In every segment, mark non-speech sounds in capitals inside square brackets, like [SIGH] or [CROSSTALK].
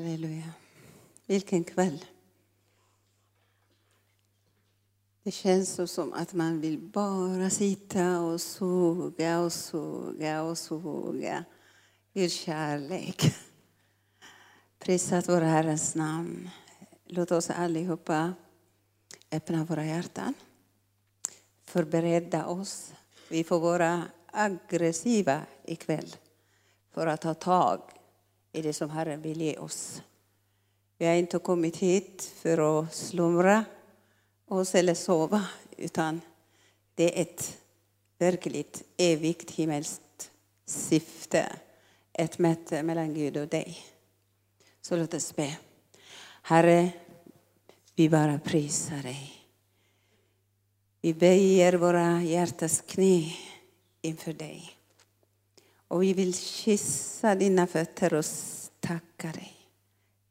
Halleluja. Vilken kväll. Det känns så som att man vill bara sitta och suga och suga och suga I kärlek. Prisat vår Herrens namn. Låt oss allihopa öppna våra hjärtan. Förbereda oss. Vi får vara aggressiva ikväll för att ta tag i det som Herren vill ge oss. Vi har inte kommit hit för att slumra oss eller sova, utan det är ett verkligt evigt himmelskt syfte. Ett möte mellan Gud och dig. Så låt oss be. Herre, vi bara prisar dig. Vi böjer våra hjärtas knä inför dig. Och vi vill kyssa dina fötter och tacka dig.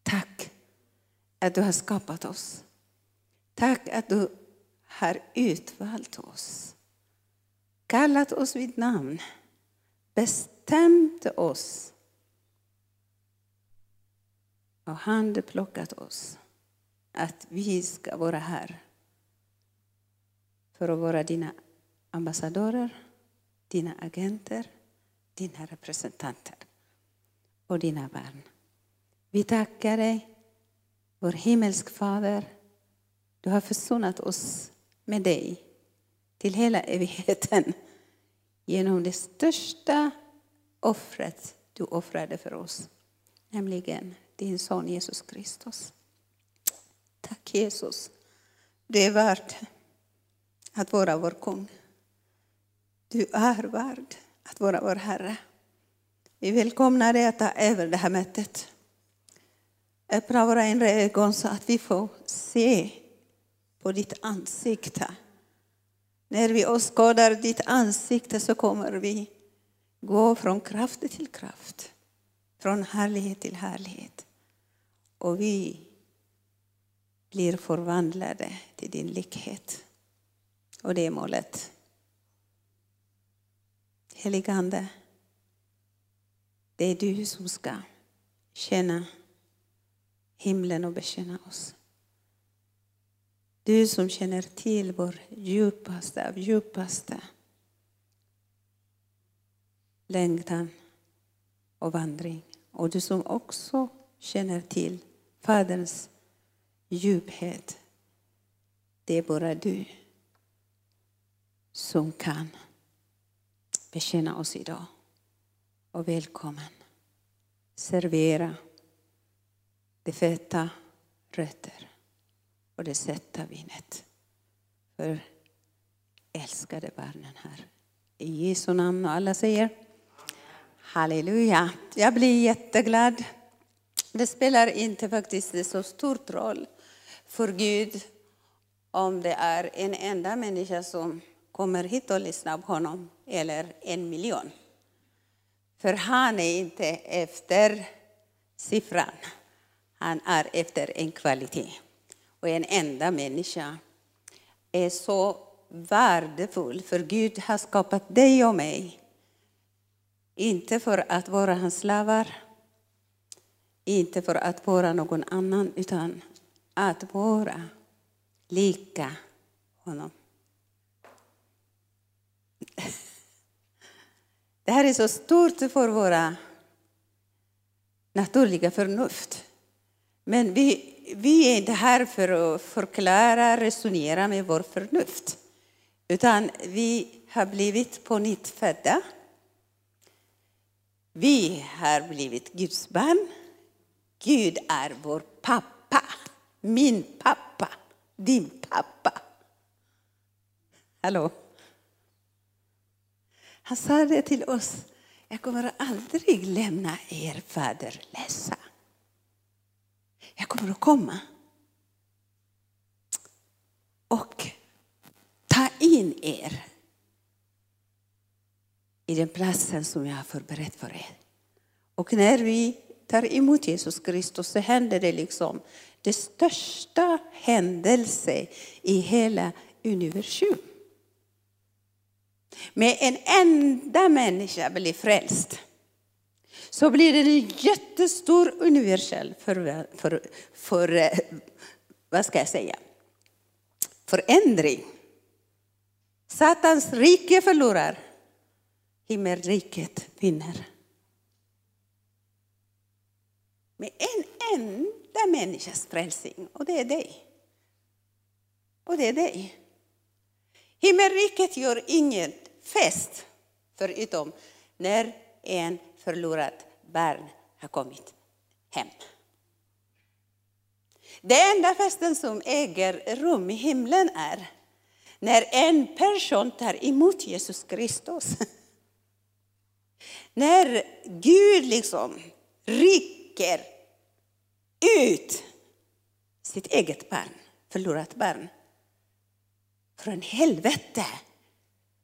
Tack att du har skapat oss. Tack att du har utvalt oss. Kallat oss vid namn. Bestämt oss. Och handplockat oss. Att vi ska vara här. För att vara dina ambassadörer, dina agenter dina representanter och dina barn. Vi tackar dig, vår himmelsk Fader. Du har försonat oss med dig till hela evigheten genom det största offret du offrade för oss, nämligen din son Jesus Kristus. Tack Jesus. Du är värd att vara vår kung. Du är värd att vara vår Herre. Vi välkomnar dig att ta över det här mötet. Öppna våra inre ögon så att vi får se på ditt ansikte. När vi åskådar ditt ansikte så kommer vi gå från kraft till kraft, från härlighet till härlighet. Och vi blir förvandlade till din likhet. Och det är målet. Heligande, det är du som ska känna himlen och bekänna oss. Du som känner till vår djupaste av djupaste längtan och vandring. Och du som också känner till Faderns djuphet. Det är bara du som kan bekänna oss idag. Och välkommen. Servera det feta rötter och det sätta vinet för älskade barnen här. I Jesu namn och alla säger Halleluja. Jag blir jätteglad. Det spelar inte faktiskt så stor roll för Gud om det är en enda människa som kommer hit och lyssnar på honom, eller en miljon. För han är inte efter siffran, han är efter en kvalitet. Och en enda människa är så värdefull, för Gud har skapat dig och mig. Inte för att vara hans slavar, inte för att vara någon annan, utan att vara lika honom. Det här är så stort för våra naturliga förnuft. Men vi, vi är inte här för att förklara, resonera med vår förnuft. Utan vi har blivit på nytt födda. Vi har blivit Guds barn. Gud är vår pappa. Min pappa. Din pappa. Hallå? Han sa det till oss. Jag kommer aldrig lämna er faderlösa. Jag kommer att komma och ta in er i den platsen som jag har förberett för er. Och när vi tar emot Jesus Kristus så händer det liksom det största händelse i hela universum. Med en enda människa blir frälst så blir det en jättestor universell för, för, för, vad ska jag säga, förändring. Satans rike förlorar, himmelriket vinner. Med en enda människas frälsning, och det är dig. Och det är dig. Himmelriket gör inget fest förutom när en förlorat barn har kommit hem. Den enda festen som äger rum i himlen är när en person tar emot Jesus Kristus. [LAUGHS] När Gud liksom rycker ut sitt eget barn, förlorat barn, från helvete,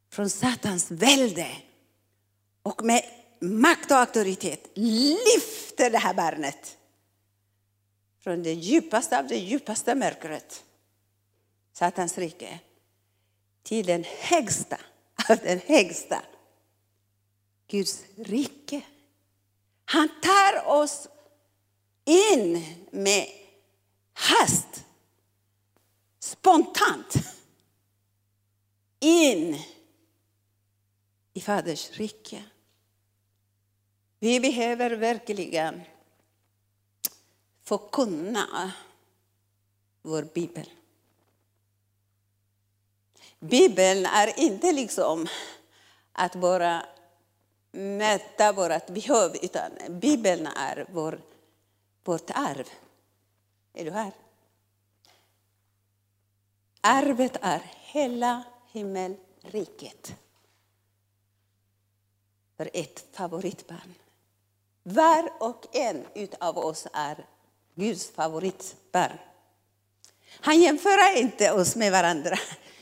från Satans välde och med makt och auktoritet lyfter det här barnet från det djupaste av det djupaste mörkret, Satans rike, till den högsta av den högsta, Guds rike. Han tar oss in med hast, spontant, in i Faders rike. Vi behöver verkligen få kunna vår bibel. Bibeln är inte liksom att bara mäta vårt behov, utan Bibeln är vår, vårt arv. Är du här? Arvet är hela himmelriket för ett favoritbarn. Var och en av oss är Guds favoritbarn. Han jämför inte oss med varandra,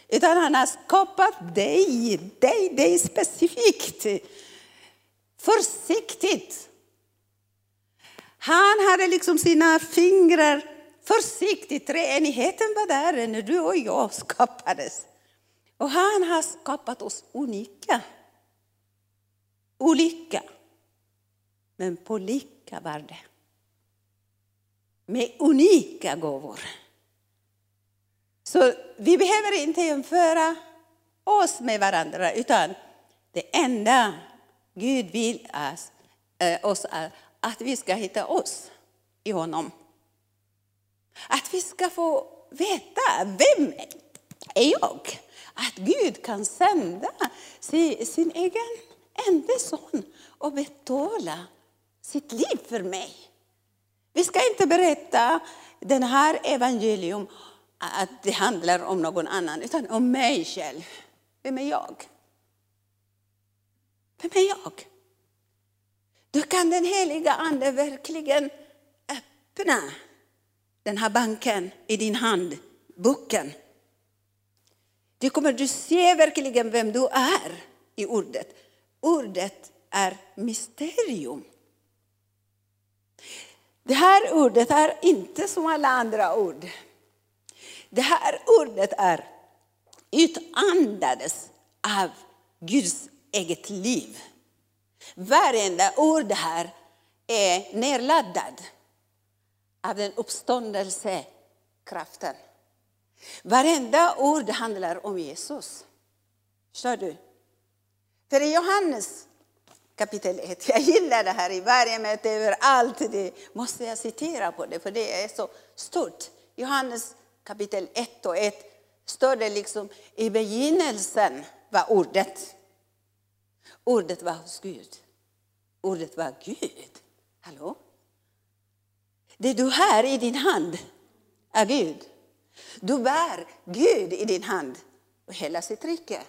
utan han har skapat dig, dig, dig specifikt. Försiktigt. Han hade liksom sina fingrar försiktigt. Treenigheten var där när du och jag skapades. Och han har skapat oss unika. Olika, men på lika värde. Med unika gåvor. Så vi behöver inte jämföra oss med varandra, utan det enda Gud vill eh, oss är att vi ska hitta oss i honom. Att vi ska få veta, vem är jag? Att Gud kan sända sin egen enda son och betala sitt liv för mig. Vi ska inte berätta den här evangelium att det handlar om någon annan, utan om mig själv. Vem är jag? Vem är jag? Då kan den heliga Ande verkligen öppna den här banken i din hand, boken. Du kommer du se verkligen vem du är i ordet. Ordet är mysterium. Det här ordet är inte som alla andra ord. Det här ordet är utandades av Guds eget liv. Varenda ord här är nerladdad av den uppståndelsekraften. Varenda ord handlar om Jesus. Förstår du? För i Johannes kapitel 1, [LAUGHS] jag gillar det här i varje möte överallt, det måste jag citera på det för det är så stort. Johannes kapitel 1 och 1 står det liksom i begynnelsen var ordet. Ordet var hos Gud. Ordet var Gud. Hallå? Det du har i din hand är Gud. Du bär Gud i din hand och hela sitt rike.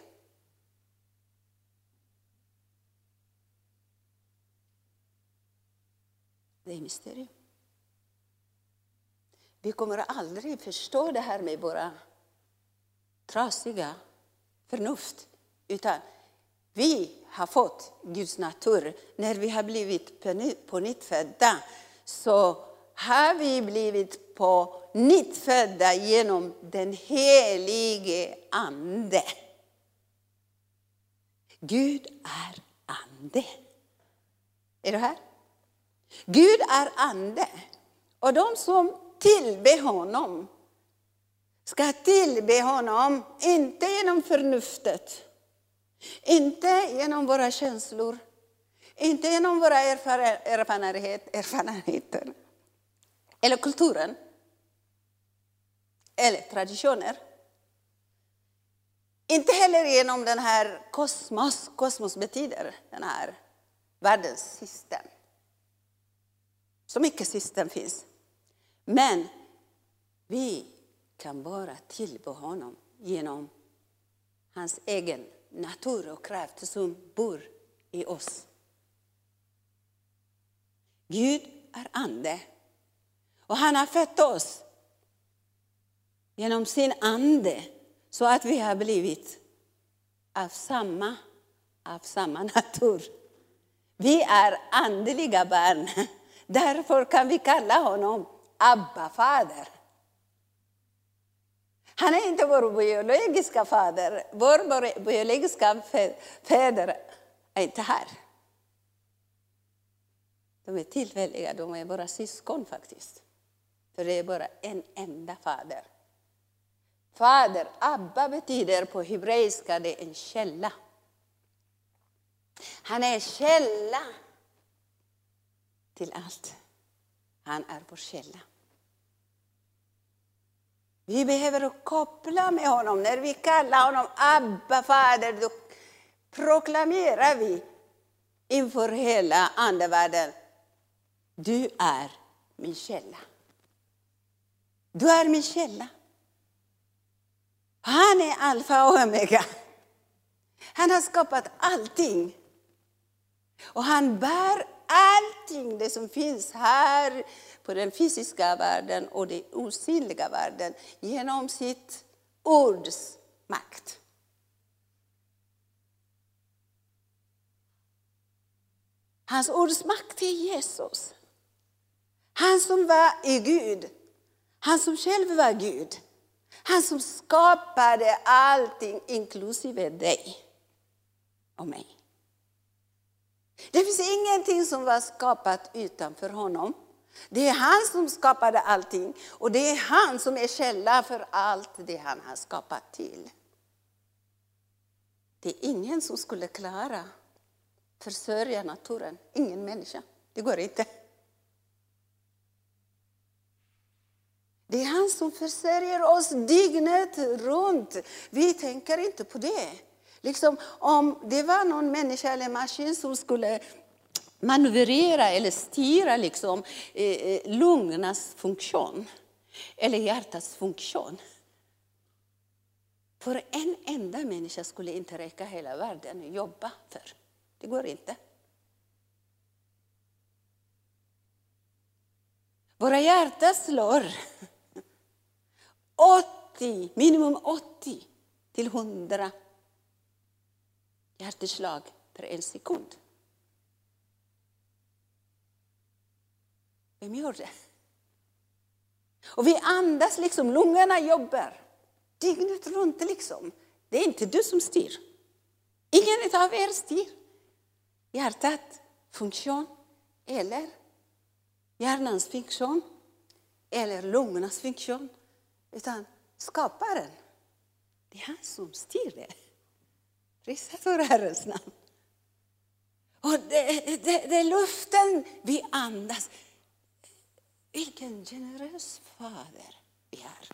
Det är mysterium. Vi kommer aldrig förstå det här med våra trasiga förnuft. Utan vi har fått Guds natur. När vi har blivit på nytt födda så har vi blivit på nytt födda genom den helige Ande. Gud är ande. Är du här? Gud är ande. Och de som tillber honom ska tillbe honom, inte genom förnuftet, inte genom våra känslor, inte genom våra erfarenhet, erfarenheter eller kulturen eller traditioner. Inte heller genom den här kosmos, kosmos betyder den här världens system. Så mycket system finns. Men vi kan bara tillbe honom genom hans egen natur och kraft som bor i oss. Gud är ande. Och han har fött oss genom sin ande så att vi har blivit av samma, av samma [LAUGHS] natur. Vi är andliga barn. Därför kan vi kalla honom Abba-fader. Han är inte vår biologiska fader. Vår biologiska fäder är inte här. De är tillfälliga, de är bara syskon faktiskt. För det är bara en enda fader. Fader, Abba betyder på hebreiska det är en källa. Han är källa till allt. Han är vår källa. Vi behöver koppla med honom. När vi kallar honom Abba, Fader, då proklamerar vi inför hela andevärlden. Du är min källa. Du är min källa. Han är alfa och omega. Han har skapat allting. Och han bär allting det som finns här på den fysiska världen och den osynliga världen genom sitt ords makt. Hans ords makt är Jesus. Han som var i Gud. Han som själv var Gud. Han som skapade allting, inklusive dig och mig. Det finns ingenting som var skapat utanför honom. Det är han som skapade allting och det är han som är källa för allt det han har skapat till. Det är ingen som skulle klara försörja naturen, ingen människa. Det går inte. Det är han som försörjer oss dygnet runt. Vi tänker inte på det. Liksom, om det var någon människa eller maskin som skulle manövrera eller styra liksom, eh, eh, lungornas funktion eller hjärtats funktion. För en enda människa skulle inte räcka hela världen att jobba för. Det går inte. Våra hjärtan slår [LAUGHS] 80, minimum 80 till 100 hjärteslag per en sekund. Vem gör det? Och vi andas liksom, lungorna jobbar dygnet runt. Liksom. Det är inte du som styr. Ingen av er styr hjärtat funktion eller hjärnans funktion eller lungornas funktion. Utan skaparen, det är han som styr det. Prisa för Herrens namn. Och det, det, det är luften vi andas. Vilken generös fader vi är.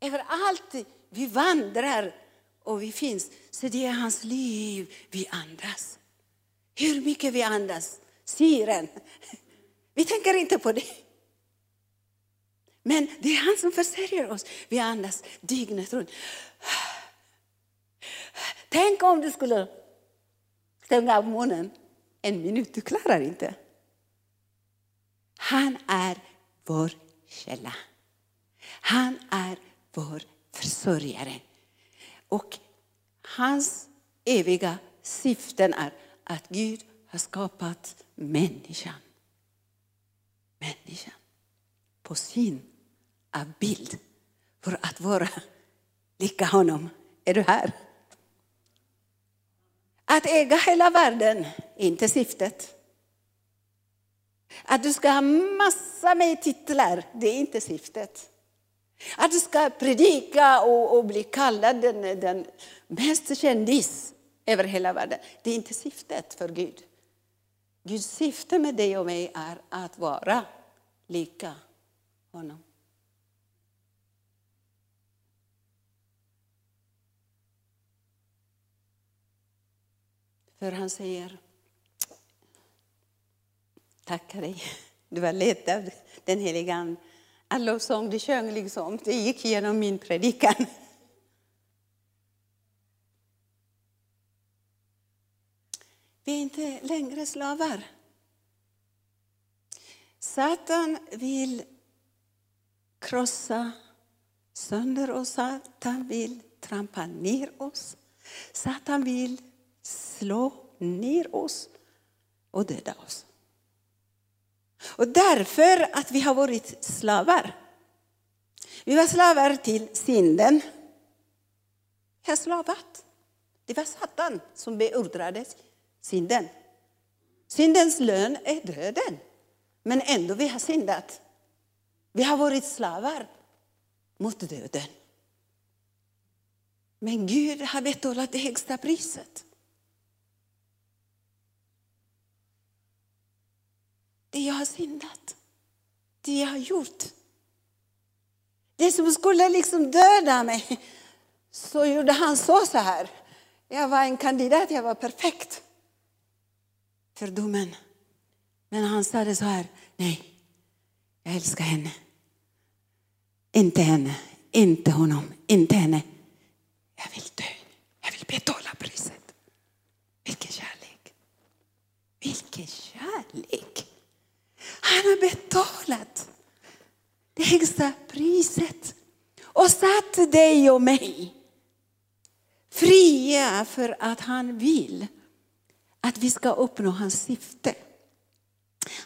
Överallt vi vandrar och vi finns, så det är hans liv vi andas. Hur mycket vi andas, syren. Vi tänker inte på det. Men det är han som försörjer oss. Vi andas dygnet runt. Tänk om du skulle stänga av munnen en minut. Du klarar inte. Han är vår källa. Han är vår försörjare. Och hans eviga syften är att Gud har skapat människan. Människan på sin bild för att vara lika honom. Är du här? Att äga hela världen är inte syftet. Att du ska ha massa med titlar, det är inte syftet. Att du ska predika och, och bli kallad den, den mest kändis över hela världen, det är inte syftet för Gud. Guds syfte med dig och mig är att vara lika honom. För han säger, tackar dig. Du var ledd av den heliga Ande. All lovsång du sjöng, liksom, det gick genom min predikan. Vi är inte längre slavar. Satan vill krossa sönder oss. Satan vill trampa ner oss. Satan vill slå ner oss och döda oss. Och därför att vi har varit slavar. Vi var slavar till synden. Vi har slavat. Det var Satan som beordrade synden. Syndens lön är döden. Men ändå vi har syndat. Vi har varit slavar mot döden. Men Gud har betalat det högsta priset. Det jag har syndat. Det jag har gjort. Det som skulle liksom döda mig. Så gjorde han så, så här. Jag var en kandidat, jag var perfekt för domen. Men han sa det så här, nej, jag älskar henne. Inte henne, inte honom, inte henne. Jag vill dö, jag vill betala priset. Vilken kärlek. Vilken kärlek. Han har betalat det högsta priset och satt dig och mig fria för att han vill att vi ska uppnå hans syfte.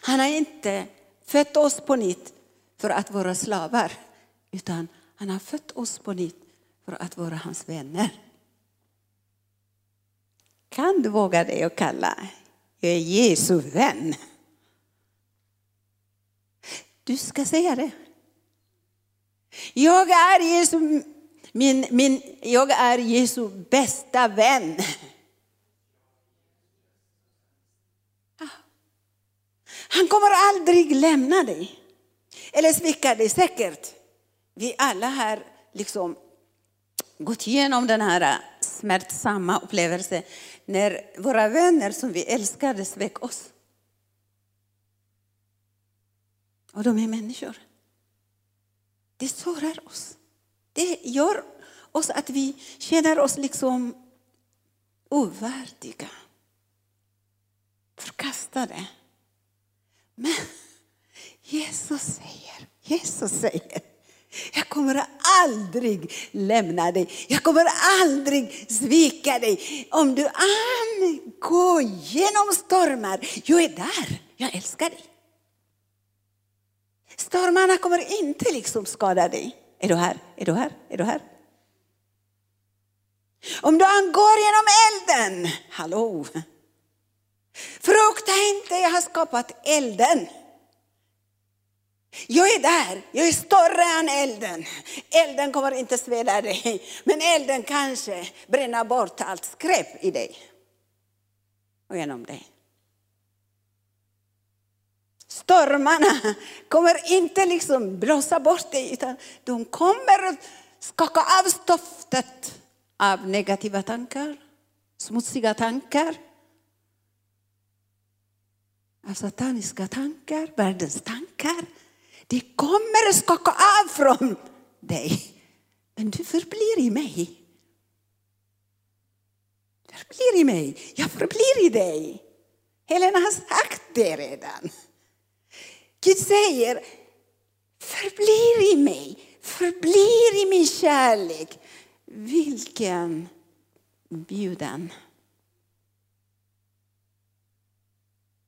Han har inte fött oss på nytt för att vara slavar, utan han har fött oss på nytt för att vara hans vänner. Kan du våga dig och kalla, jag är Jesu vän? Du ska säga det. Jag är Jesu, min, min, jag är Jesu bästa vän. Han kommer aldrig lämna dig. Eller svika dig säkert. Vi alla har liksom gått igenom den här smärtsamma upplevelsen när våra vänner som vi älskade svek oss. Och de är människor. Det sårar oss. Det gör oss att vi känner oss liksom ovärdiga. Förkastade. Men Jesus säger, Jesus säger, jag kommer aldrig lämna dig. Jag kommer aldrig svika dig. Om du än går genom stormar, jag är där. Jag älskar dig. Stormarna kommer inte liksom skada dig. Är du här? Är du här? Är du här? Om du går genom elden, hallå. Frukta inte, jag har skapat elden. Jag är där, jag är större än elden. Elden kommer inte sveda dig, men elden kanske bränner bort allt skräp i dig och genom dig. Stormarna kommer inte liksom blåsa bort dig, utan de kommer skaka av stoftet av negativa tankar, smutsiga tankar, av sataniska tankar, världens tankar. Det kommer skaka av från dig. Men du förblir i mig. Du förblir i mig. Jag förblir i dig. Helena har sagt det redan. Gud säger, förblir i mig, förblir i min kärlek. Vilken bjudan.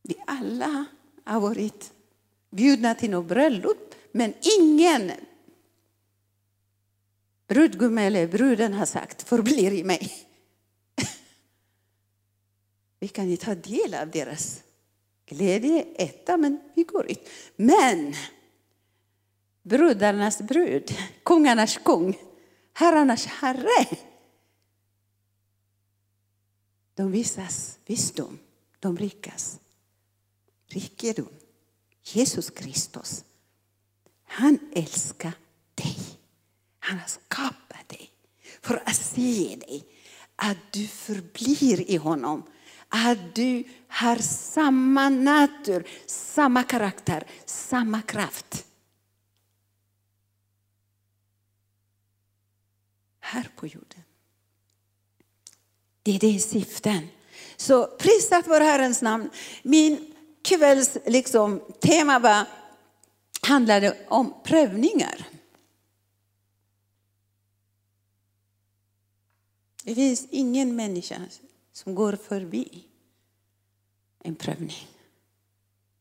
Vi alla har varit bjudna till något bröllop, men ingen brudgum eller bruden har sagt förblir i mig. [LAUGHS] Vi kan ju ta del av deras Glädje är etta, men vi går ut. Men brudarnas brud, kungarnas kung, herrarnas herre. De visas visdom, de rikas rikedom. Jesus Kristus, han älskar dig. Han har skapat dig för att se dig, att du förblir i honom. Att du har samma natur, samma karaktär, samma kraft. Här på jorden. Det är det syften. Så prisat vår Herrens namn. Min kvälls liksom, tema var, handlade om prövningar. Det finns ingen människa som går förbi en prövning.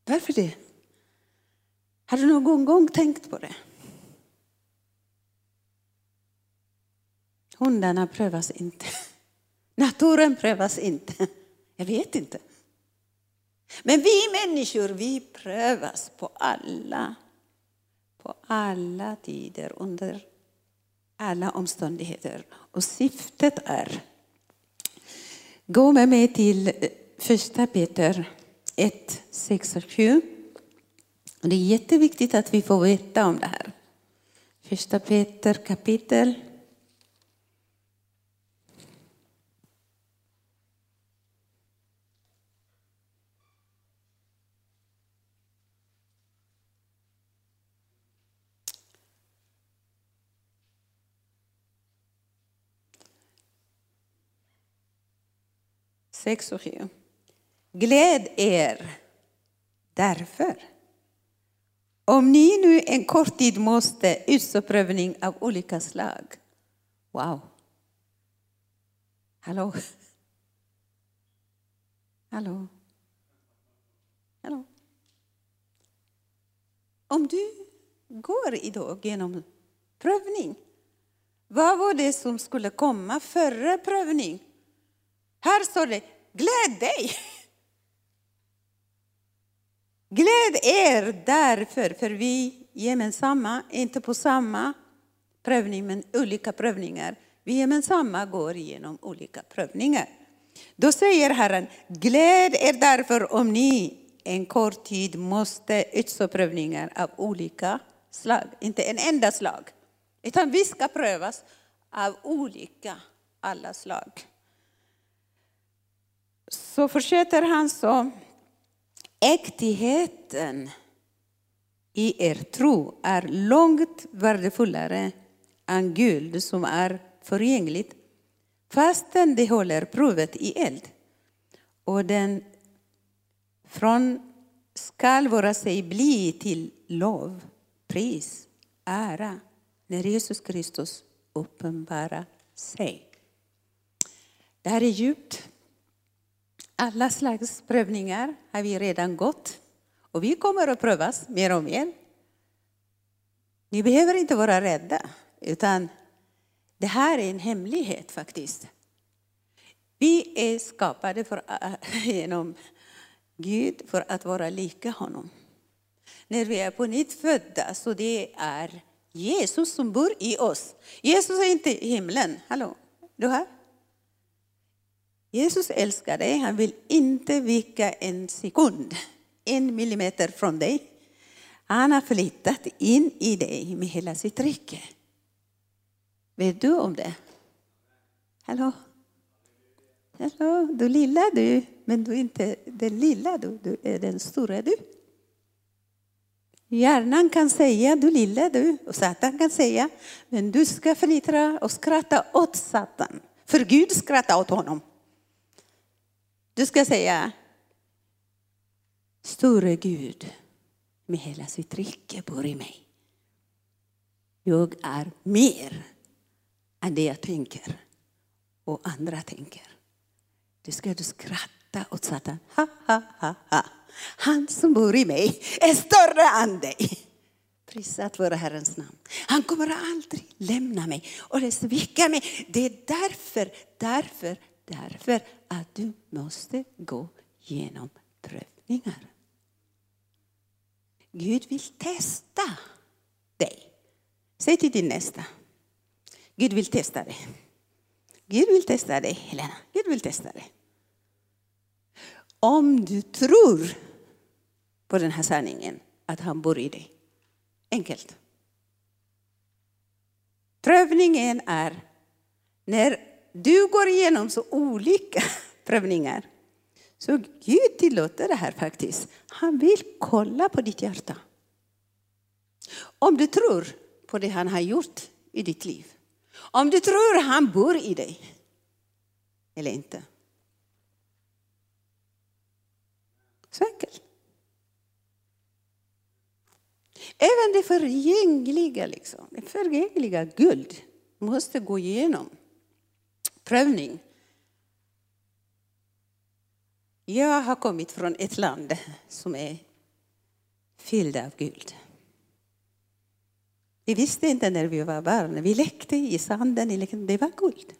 Varför det? Har du någon gång tänkt på det? Hundarna prövas inte. Naturen prövas inte. Jag vet inte. Men vi människor, vi prövas på alla, på alla tider, under alla omständigheter. Och syftet är, gå med mig till eh, första Peter 1, 6 och 7. Och det är jätteviktigt att vi får veta om det här. Första Peter kapitel 6 och 7. Gläd er därför. Om ni nu en kort tid måste utstå prövning av olika slag. Wow. Hallå? Hallå? Hallå? Om du går idag genom prövning, vad var det som skulle komma före prövning? Här står det, gläd dig. Gläd er därför, för vi gemensamma, inte på samma prövning, men olika prövningar. Vi gemensamma går igenom olika prövningar. Då säger Herren, gläd er därför om ni en kort tid måste utstå prövningar av olika slag. Inte en enda slag, utan vi ska prövas av olika alla slag. Så fortsätter han så. Äktigheten i er tro är långt värdefullare än guld som är förgängligt fastän det håller provet i eld. Och den från skall vara sig bli till lov, pris, ära när Jesus Kristus uppenbarar sig. Det här är djupt. Alla slags prövningar har vi redan gått och vi kommer att prövas mer och mer. Ni behöver inte vara rädda, utan det här är en hemlighet faktiskt. Vi är skapade för, [LAUGHS] genom Gud för att vara lika honom. När vi är på nytt födda, så det är Jesus som bor i oss. Jesus är inte i himlen. Hallå, du här? Jesus älskar dig. Han vill inte vika en sekund, en millimeter från dig. Han har flyttat in i dig med hela sitt rike. Vet du om det? Hallå? Hallå, du lilla du, men du är inte den lilla du, du är den stora du. Hjärnan kan säga du lilla du och Satan kan säga men du ska fnittra och skratta åt Satan. För Gud skrattar åt honom. Du ska säga, store Gud med hela sitt rike bor i mig. Jag är mer än det jag tänker och andra tänker. Du ska du skratta åt Satan. Ha, ha, ha, ha. Han som bor i mig är större än dig. Prisat vare Herrens namn. Han kommer aldrig lämna mig och svika mig. Det är därför, därför, därför att du måste gå genom prövningar. Gud vill testa dig. Säg till din nästa. Gud vill testa dig. Gud vill testa dig, Helena. Gud vill testa dig. Om du tror på den här sanningen, att han bor i dig. Enkelt. Prövningen är när du går igenom så olika [LAUGHS] prövningar. Så Gud tillåter det här faktiskt. Han vill kolla på ditt hjärta. Om du tror på det han har gjort i ditt liv. Om du tror han bor i dig. Eller inte. Så enkelt. Även det förgängliga, liksom, det förgängliga guld måste gå igenom prövning. Jag har kommit från ett land som är fyllt av guld. Vi visste inte när vi var barn. Vi lekte i sanden. Det var guld.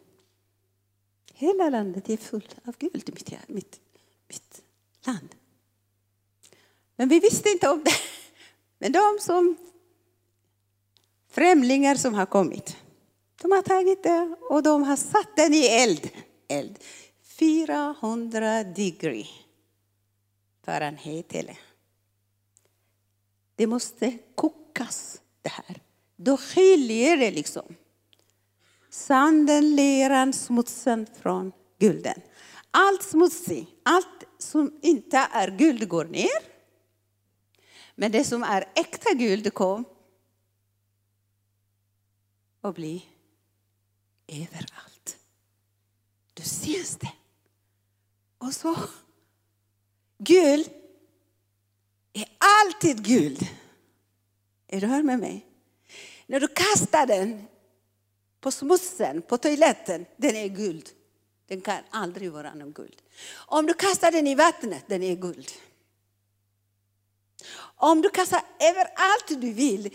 Hela landet är fullt av guld, mitt, mitt, mitt land. Men vi visste inte om det. Men de som främlingar som har kommit, de har tagit det och de har satt den i eld. eld. 400 degree Fahrenheit. Eller. Det måste kokas det här. Då skiljer det liksom. Sanden, leran, smutsen från gulden. Allt smutsigt, allt som inte är guld går ner. Men det som är äkta guld kom och bli överallt. Du syns det. Och så, guld är alltid guld. Är du här med mig? När du kastar den på smutsen, på toaletten, den är guld. Den kan aldrig vara någon guld. Om du kastar den i vattnet, den är guld. Om du kastar överallt du vill,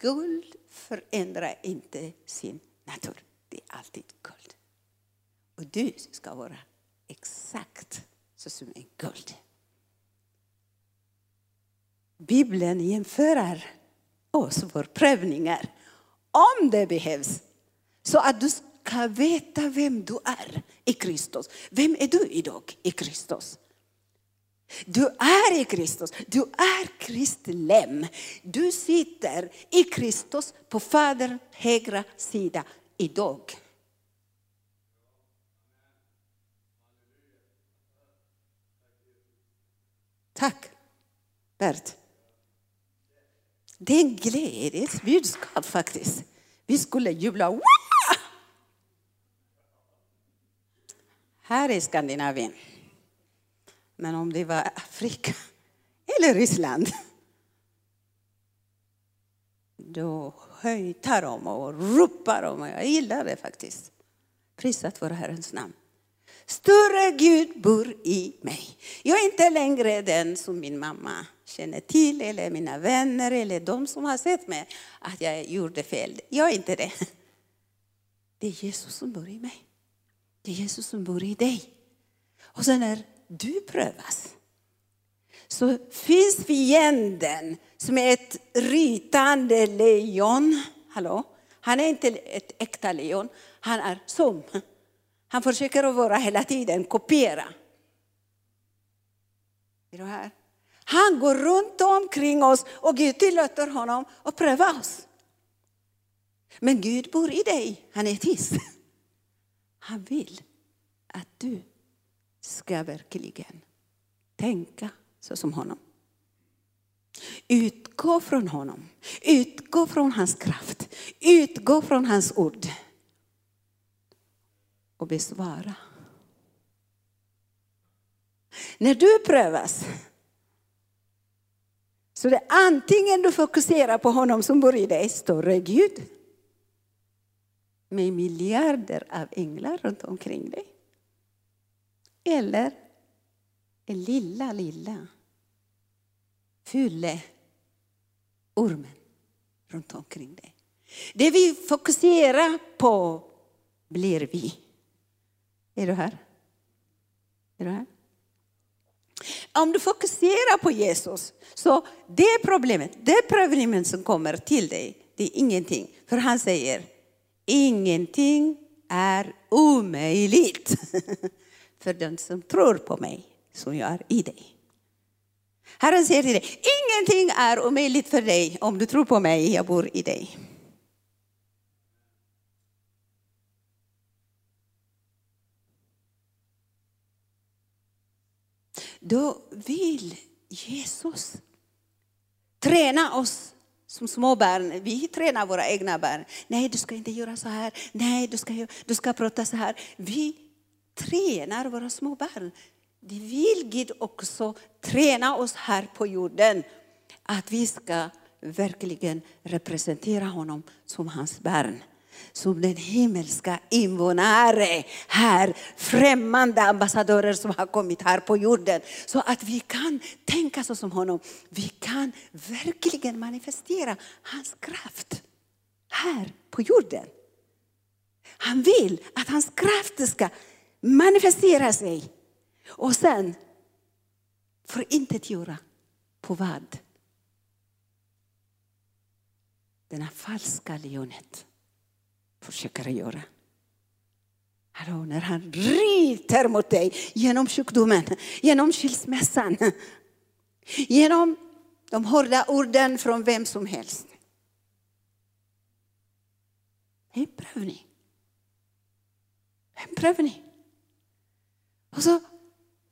guld förändrar inte sin natur. Det är alltid guld. Och du ska vara exakt så som en guld. Bibeln jämför oss, våra prövningar, om det behövs. Så att du ska veta vem du är i Kristus. Vem är du idag i Kristus? Du är i Kristus, du är Kristi lem. Du sitter i Kristus på Faderns högra sida idag. Tack, Bert. Det är en glädjens budskap faktiskt. Vi skulle jubla. Wow! Här i Skandinavien. Men om det var Afrika eller Ryssland då höjtar de och ropar de. Jag gillar det faktiskt. Prisat vare Herrens namn. Större Gud bor i mig. Jag är inte längre den som min mamma känner till eller mina vänner eller de som har sett mig att jag gjorde fel. Jag är inte det. Det är Jesus som bor i mig. Det är Jesus som bor i dig. Och sen när du prövas så finns fienden som är ett rytande lejon. Hallå? Han är inte ett äkta lejon, han är som. Han försöker att vara hela tiden, kopiera. Är du här? Han går runt omkring oss och Gud tillåter honom att pröva oss. Men Gud bor i dig, han är tyst. Han vill att du ska verkligen tänka så som honom. Utgå från honom. Utgå från hans kraft. Utgå från hans ord. Och besvara. När du prövas så det är antingen du fokuserar på honom som bor i dig, större Gud, med miljarder av änglar runt omkring dig. Eller en lilla, lilla fylle ormen runt omkring dig. Det vi fokuserar på blir vi. Är du här? Är du här? om du fokuserar på Jesus, så det problemet, det problemet som kommer till dig, det är ingenting. För han säger, ingenting är omöjligt [LAUGHS] för den som tror på mig, som jag är i dig. Herren säger till dig, ingenting är omöjligt för dig om du tror på mig, jag bor i dig. Då vill Jesus träna oss som små barn. Vi tränar våra egna barn. Nej, du ska inte göra så här. Nej, du ska, du ska prata så här. Vi tränar våra små barn. Det vill Gud också träna oss här på jorden. Att vi ska verkligen representera honom som hans barn. Som den himmelska invånare här, främmande ambassadörer som har kommit här på jorden. Så att vi kan tänka så som honom. Vi kan verkligen manifestera hans kraft här på jorden. Han vill att hans kraft ska manifestera sig och sen förintetgöra på vad? Den här falska lejonet försöker göra. Hallå, när han ryter mot dig genom sjukdomen, genom skilsmässan, genom de hårda orden från vem som helst. Det är en prövning. En prövning. Och så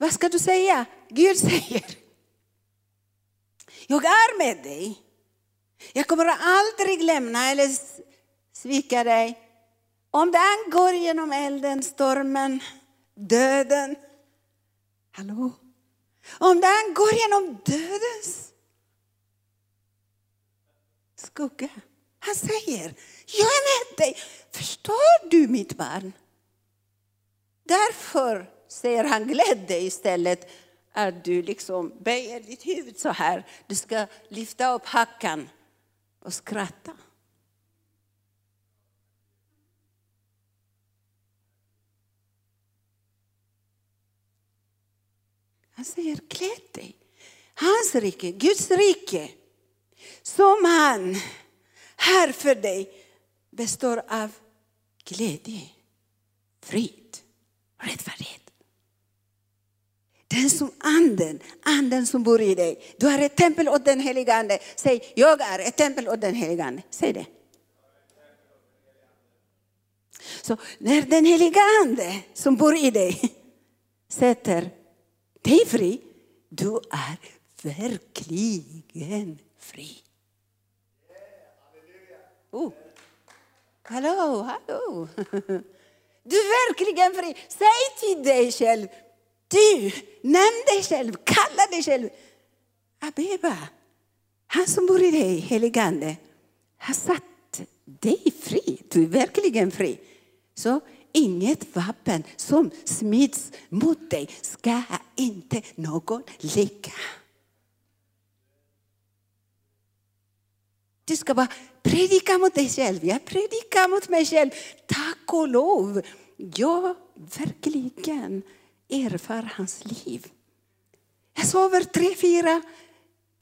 vad ska du säga? Gud säger, jag är med dig. Jag kommer aldrig lämna eller svika dig. Om den går genom elden, stormen, döden. Hallå? Om den går genom dödens skugga. Han säger, jag är med dig. Förstår du mitt barn? Därför säger han, gläd dig istället att du liksom böjer ditt huvud så här. Du ska lyfta upp hackan och skratta. Han säger, gläd dig. Hans rike, Guds rike, som han här för dig består av glädje, frid, rättfärdighet. Den som anden, anden som bor i dig. Du är ett tempel åt den helige Ande. Säg, jag är ett tempel åt den helige Ande. Säg det. Så när den heliga Ande som bor i dig [LAUGHS] sätter dig fri, du är verkligen fri. Oh. Hallå, hallå. [LAUGHS] Du är verkligen fri. Säg till dig själv, du, nämn dig själv, kalla dig själv Abeba. Han som bor i dig, heligande, har satt dig fri. Du är verkligen fri. Så inget vapen som smids mot dig ska inte någon lägga. Du ska bara predika mot dig själv. Jag predikar mot mig själv. Tack och lov. Jag verkligen erfar hans liv. Jag sover tre, fyra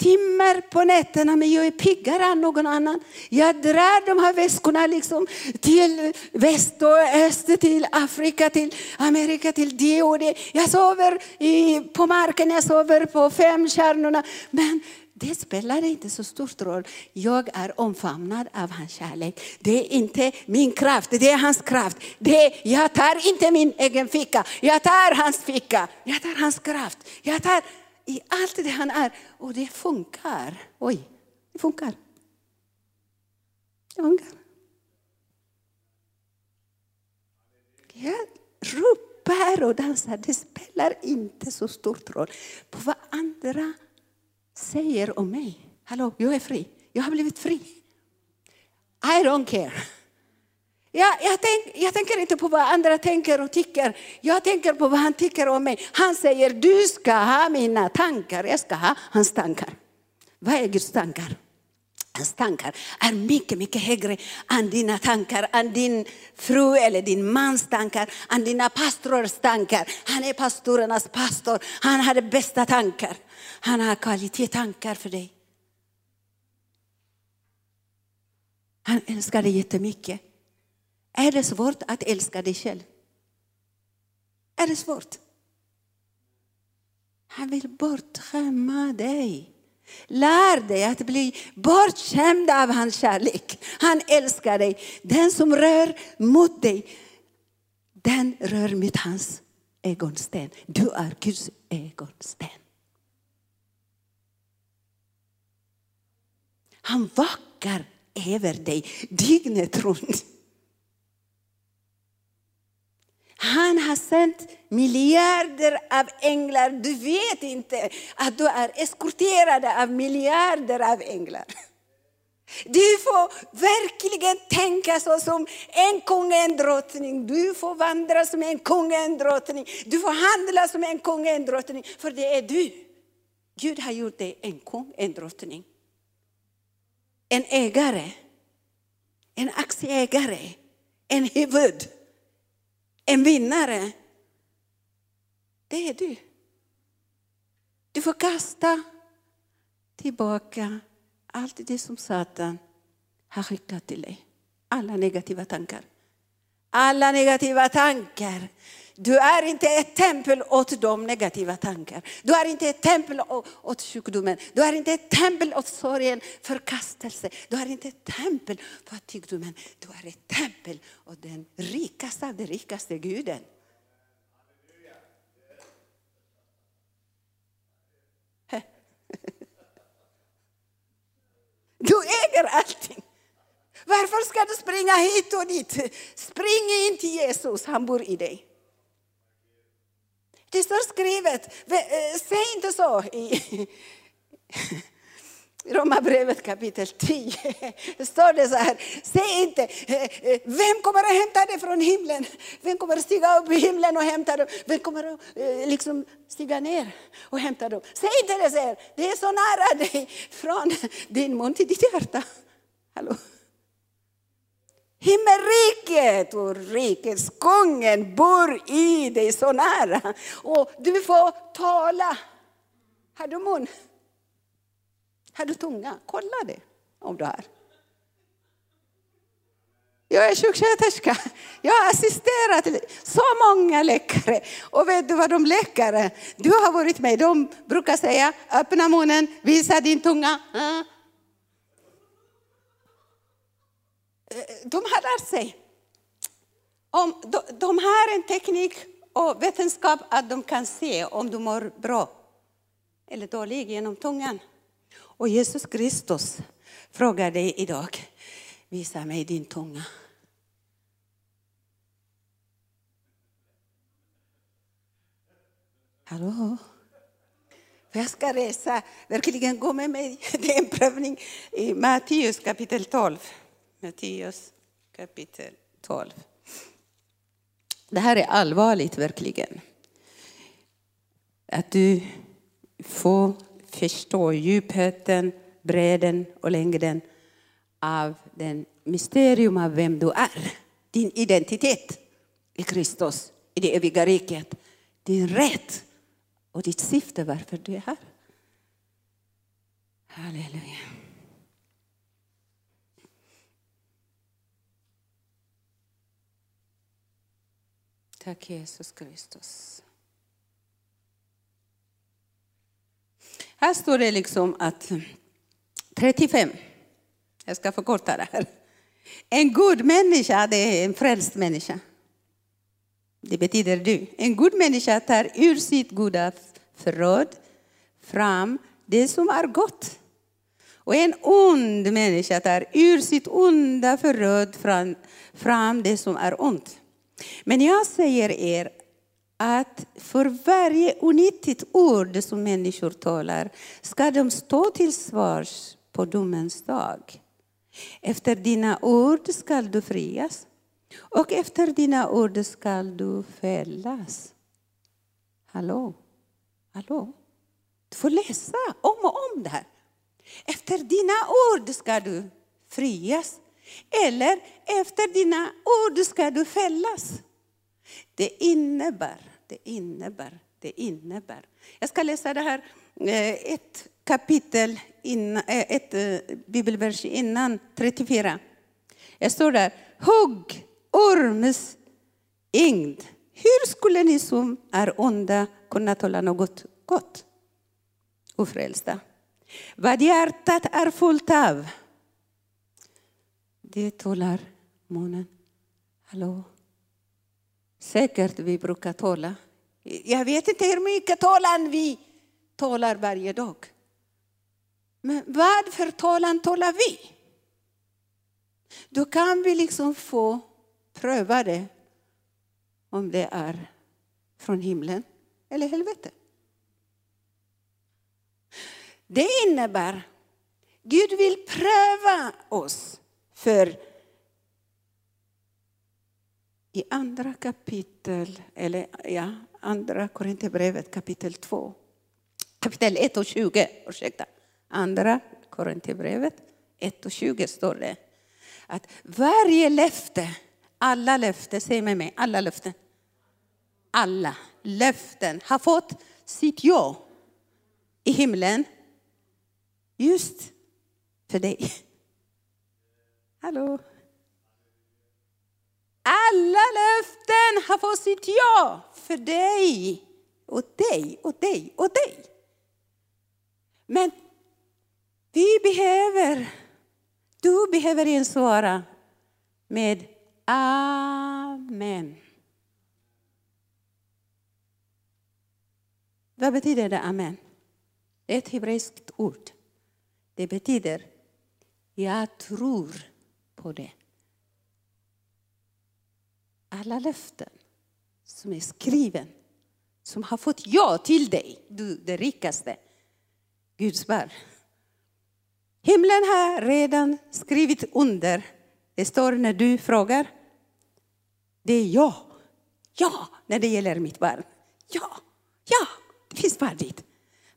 timmar på nätterna men jag är piggare än någon annan. Jag drar de här väskorna liksom till väst och öst, till Afrika, till Amerika, till det och det. Jag sover i, på marken, jag sover på fem kärnorna. Men det spelar inte så stor roll. Jag är omfamnad av hans kärlek. Det är inte min kraft, det är hans kraft. Det jag tar inte min egen ficka, jag tar hans ficka. Jag tar hans kraft. Jag tar i allt det han är. Och det funkar. Oj, det funkar. Det funkar. Jag ropar och dansar. Det spelar inte så stor roll på vad andra säger om mig. Hallå, jag är fri. Jag har blivit fri. I don't care. Jag, jag, tänk, jag, tänker inte på vad andra tänker och tycker. Jag tänker på vad han tycker om mig. Han säger, du ska ha mina tankar. Jag ska ha hans tankar. Vad är Guds tankar? Hans tankar är mycket, mycket högre än dina tankar, än din fru eller din mans tankar, än dina pastorers tankar. Han är pastorernas pastor, han har de bästa tankar. Han har kvalitetstankar för dig. Han älskar dig jättemycket. Är det svårt att älska dig själv? Är det svårt? Han vill bortskämma dig. Lär dig att bli bortskämd av hans kärlek. Han älskar dig. Den som rör mot dig, den rör mot hans ögonsten. Du är Guds ögonsten. Han vakar över dig dygnet runt. Han har sänt miljarder av änglar. Du vet inte att du är eskorterad av miljarder av änglar. Du får verkligen tänka så som en kung och en drottning. Du får vandra som en kung och en drottning. Du får handla som en kung och en drottning. För det är du. Gud har gjort dig en kung, en drottning. En ägare. En aktieägare. En huvud. En vinnare. Det är du. Du får kasta tillbaka allt det som Satan har skickat till dig. Alla negativa tankar. Alla negativa tankar. Du är inte ett tempel åt de negativa tankar. Du är inte ett tempel åt sjukdomen. Du är inte ett tempel åt sorgen, förkastelse. Du är inte ett tempel för fattigdomen. Du är ett tempel åt den rikaste av de rikaste guden. [LAUGHS] Du äger allting. Varför ska du springa hit och dit? Spring in till Jesus, han bor i dig. Det står skrivet, eh, säg inte så i [LAUGHS] Romarbrevet kapitel 10. står det så här, säg inte, eh, eh, vem kommer att hämta dig från himlen? Vem kommer att stiga upp i himlen och hämta dem? Vem kommer att liksom stiga ner och hämta dem? Säg inte det, säger. det är så nära dig, från din mun till ditt hjärta. Hallå? Himmelriket och rikets kungen bor i dig så nära. Och du får tala. Har du mun? Har du tunga? Kolla det om du har. Jag är sjuksköterska. Jag har assisterat så många läkare. Och vet du vad de läkare du har varit med de brukar säga öppna munnen, visa din tunga. Mm. Eh, de har lärt sig. Om, de, de har en teknik och vetenskap att de kan se om du mår bra eller dåligt genom tungan. Och Jesus Kristus frågar dig idag, visa mig din tunga. Hallå? Jag ska resa, verkligen gå med mig. Det är en prövning i Matteus kapitel 12. Matteus kapitel 12. Det här är allvarligt verkligen. Att du får förstå djupheten, bredden och längden av den mysterium av vem du är. Din identitet i Kristus, i det eviga riket. Din rätt och ditt syfte varför du är här. Halleluja. Tack Jesus Kristus. Här står det liksom att 35, jag ska förkorta det här. En god människa, det är en frälst människa. Det betyder du. En god människa tar ur sitt goda förråd fram det som är gott. Och en ond människa tar ur sitt onda förråd fram, fram det som är ont. Men jag säger er att för varje onyttigt ord som människor talar ska de stå till svars på domens dag. Efter dina ord skall du frias och efter dina ord skall du fällas. Hallå? Hallå? Du får läsa om och om det här. Efter dina ord ska du frias. Eller efter dina ord ska du fällas. Det innebär, det innebär, det innebär. Jag ska läsa det här, eh, ett kapitel, innan, eh, ett eh, bibelvers innan, 34. Jag står där, hugg orms ingd. Hur skulle ni som är onda kunna tala något gott? Ofrälsta. Vad hjärtat är fullt av, det talar munnen. Hallå? Säkert vi brukar tala. Jag vet inte hur mycket talan vi talar varje dag. Men vad för talan talar vi? Då kan vi liksom få pröva det om det är från himlen eller helvetet. Det innebär Gud vill pröva oss för i andra kapitel, eller ja, andra Korinthierbrevet kapitel 2, kapitel 1 och 20, ursäkta. Andra Korinthierbrevet 1 och 20 står det att varje löfte, alla löften, säg med mig, alla löften, alla löften har fått sitt ja i himlen just för dig. Hallå? Alla löften har fått sitt ja för dig och dig och dig och dig. Men vi behöver, du behöver insvara med Amen. Vad betyder det Amen? Det är ett hebreiskt ord. Det betyder jag tror på det. Alla löften som är skriven, som har fått ja till dig, du det rikaste, Guds barn. Himlen har redan skrivit under. Det står när du frågar. Det är ja. Ja, när det gäller mitt barn. Ja, ja, det finns färdigt.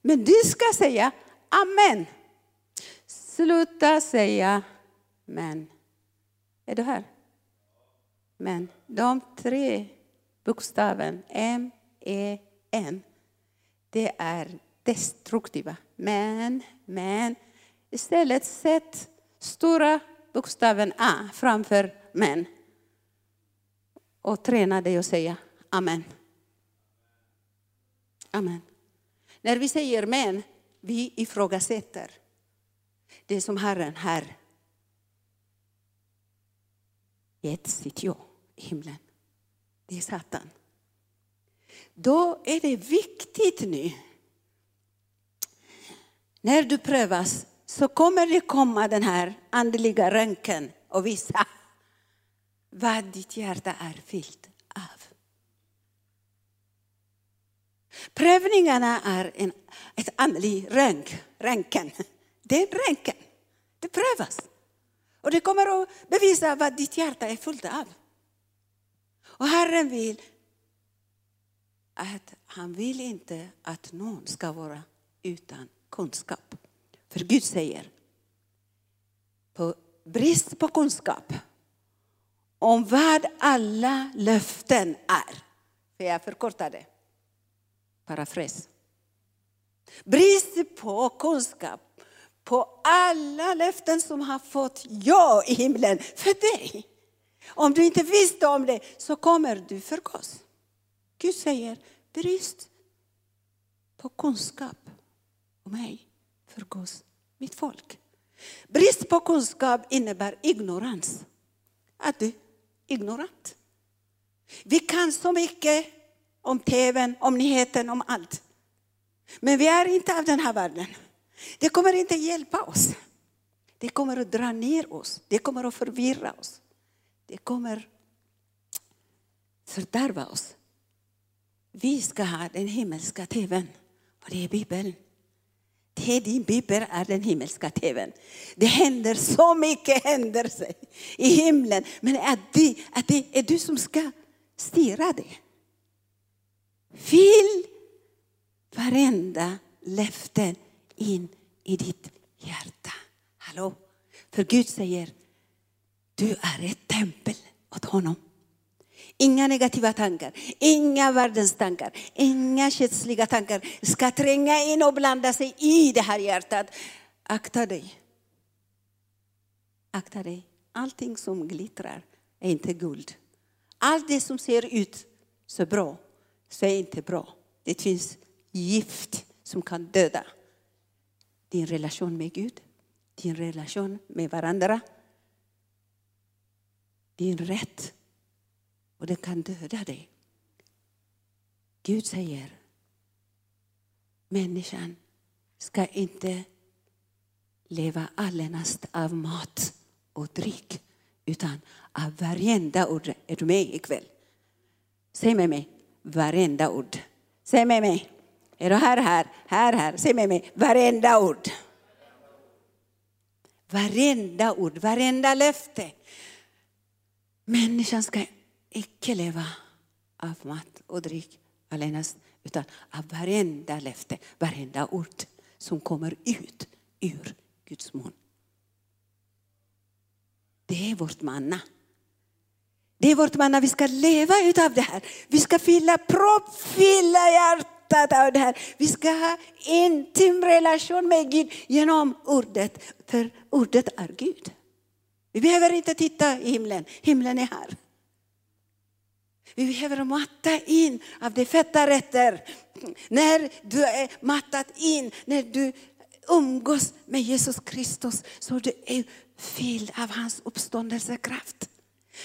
Men du ska säga amen. Sluta säga men. Är du här? Men de tre bokstäverna M, E, N, det är destruktiva. Men, men. Istället sätt stora bokstaven A framför men. Och träna dig att säga amen. Amen. När vi säger men, vi ifrågasätter det som Herren här gett sitt ja i himlen. Det är Satan. Då är det viktigt nu. När du prövas så kommer det komma den här andliga röntgen och visa vad ditt hjärta är fyllt av. Prövningarna är en, ett andlig röntgen. Det är en röntgen. Det prövas. Och det kommer att bevisa vad ditt hjärta är fullt av. Och Herren vill att han vill inte att någon ska vara utan kunskap. För Gud säger, på brist på kunskap om vad alla löften är. För jag förkortar det. Parafras. Brist på kunskap på alla löften som har fått ja i himlen för dig. Om du inte visste om det så kommer du förgås. Gud säger brist på kunskap om mig förgås mitt folk. Brist på kunskap innebär ignorans. Att du är ignorant. Vi kan så mycket om tv, om nyheten, om allt. Men vi är inte av den här världen. Det kommer inte hjälpa oss. Det kommer att dra ner oss. Det kommer att förvirra oss. Det kommer fördärva oss. Vi ska ha den himmelska tvn och det är Bibeln. Det är din bibel är den himmelska tvn. Det händer så mycket händelser i himlen. Men att det, att det är du som ska styra det. Fyll varenda löfte in i ditt hjärta. Hallå? För Gud säger, du är ett tempel åt honom. Inga negativa tankar, inga världens tankar, inga kötsliga tankar ska tränga in och blanda sig i det här hjärtat. Akta dig. Akta dig. Allting som glittrar är inte guld. Allt det som ser ut så bra, så är inte bra. Det finns gift som kan döda din relation med Gud, din relation med varandra, din rätt. Och det kan döda dig. Gud säger, människan ska inte leva allenast av mat och dryck, utan av varenda ord. Är du med ikväll? Säg med mig, varenda ord. Säg med mig. Är du här, här, här, här? Säg med mig, varenda ord. Varenda ord, varenda löfte. Människan ska icke leva av mat och dryck allenast, utan av varenda löfte, varenda ord som kommer ut ur Guds mun. Det är vårt manna. Det är vårt manna, vi ska leva utav det här. Vi ska fylla, propp, fylla hjärtat av det här. Vi ska ha intim relation med Gud genom ordet, för ordet är Gud. Vi behöver inte titta i himlen, himlen är här. Vi behöver matta in av de feta rätter. När du är mattat in, när du umgås med Jesus Kristus så du är fylld av hans uppståndelsekraft.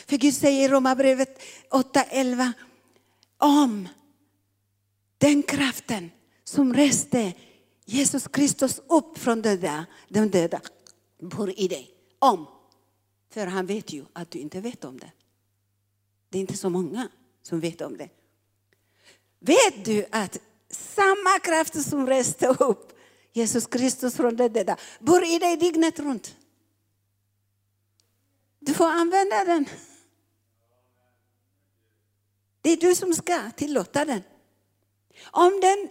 För Gud säger i Romarbrevet 8.11 om den kraften som reste Jesus Kristus upp från döda, de döda bor i dig. Om. För han vet ju att du inte vet om det. Det är inte så många som vet om det. Vet du att samma kraft som reste upp Jesus Kristus från de döda bor i dig dygnet runt? Du får använda den. Det är du som ska tillåta den. Om den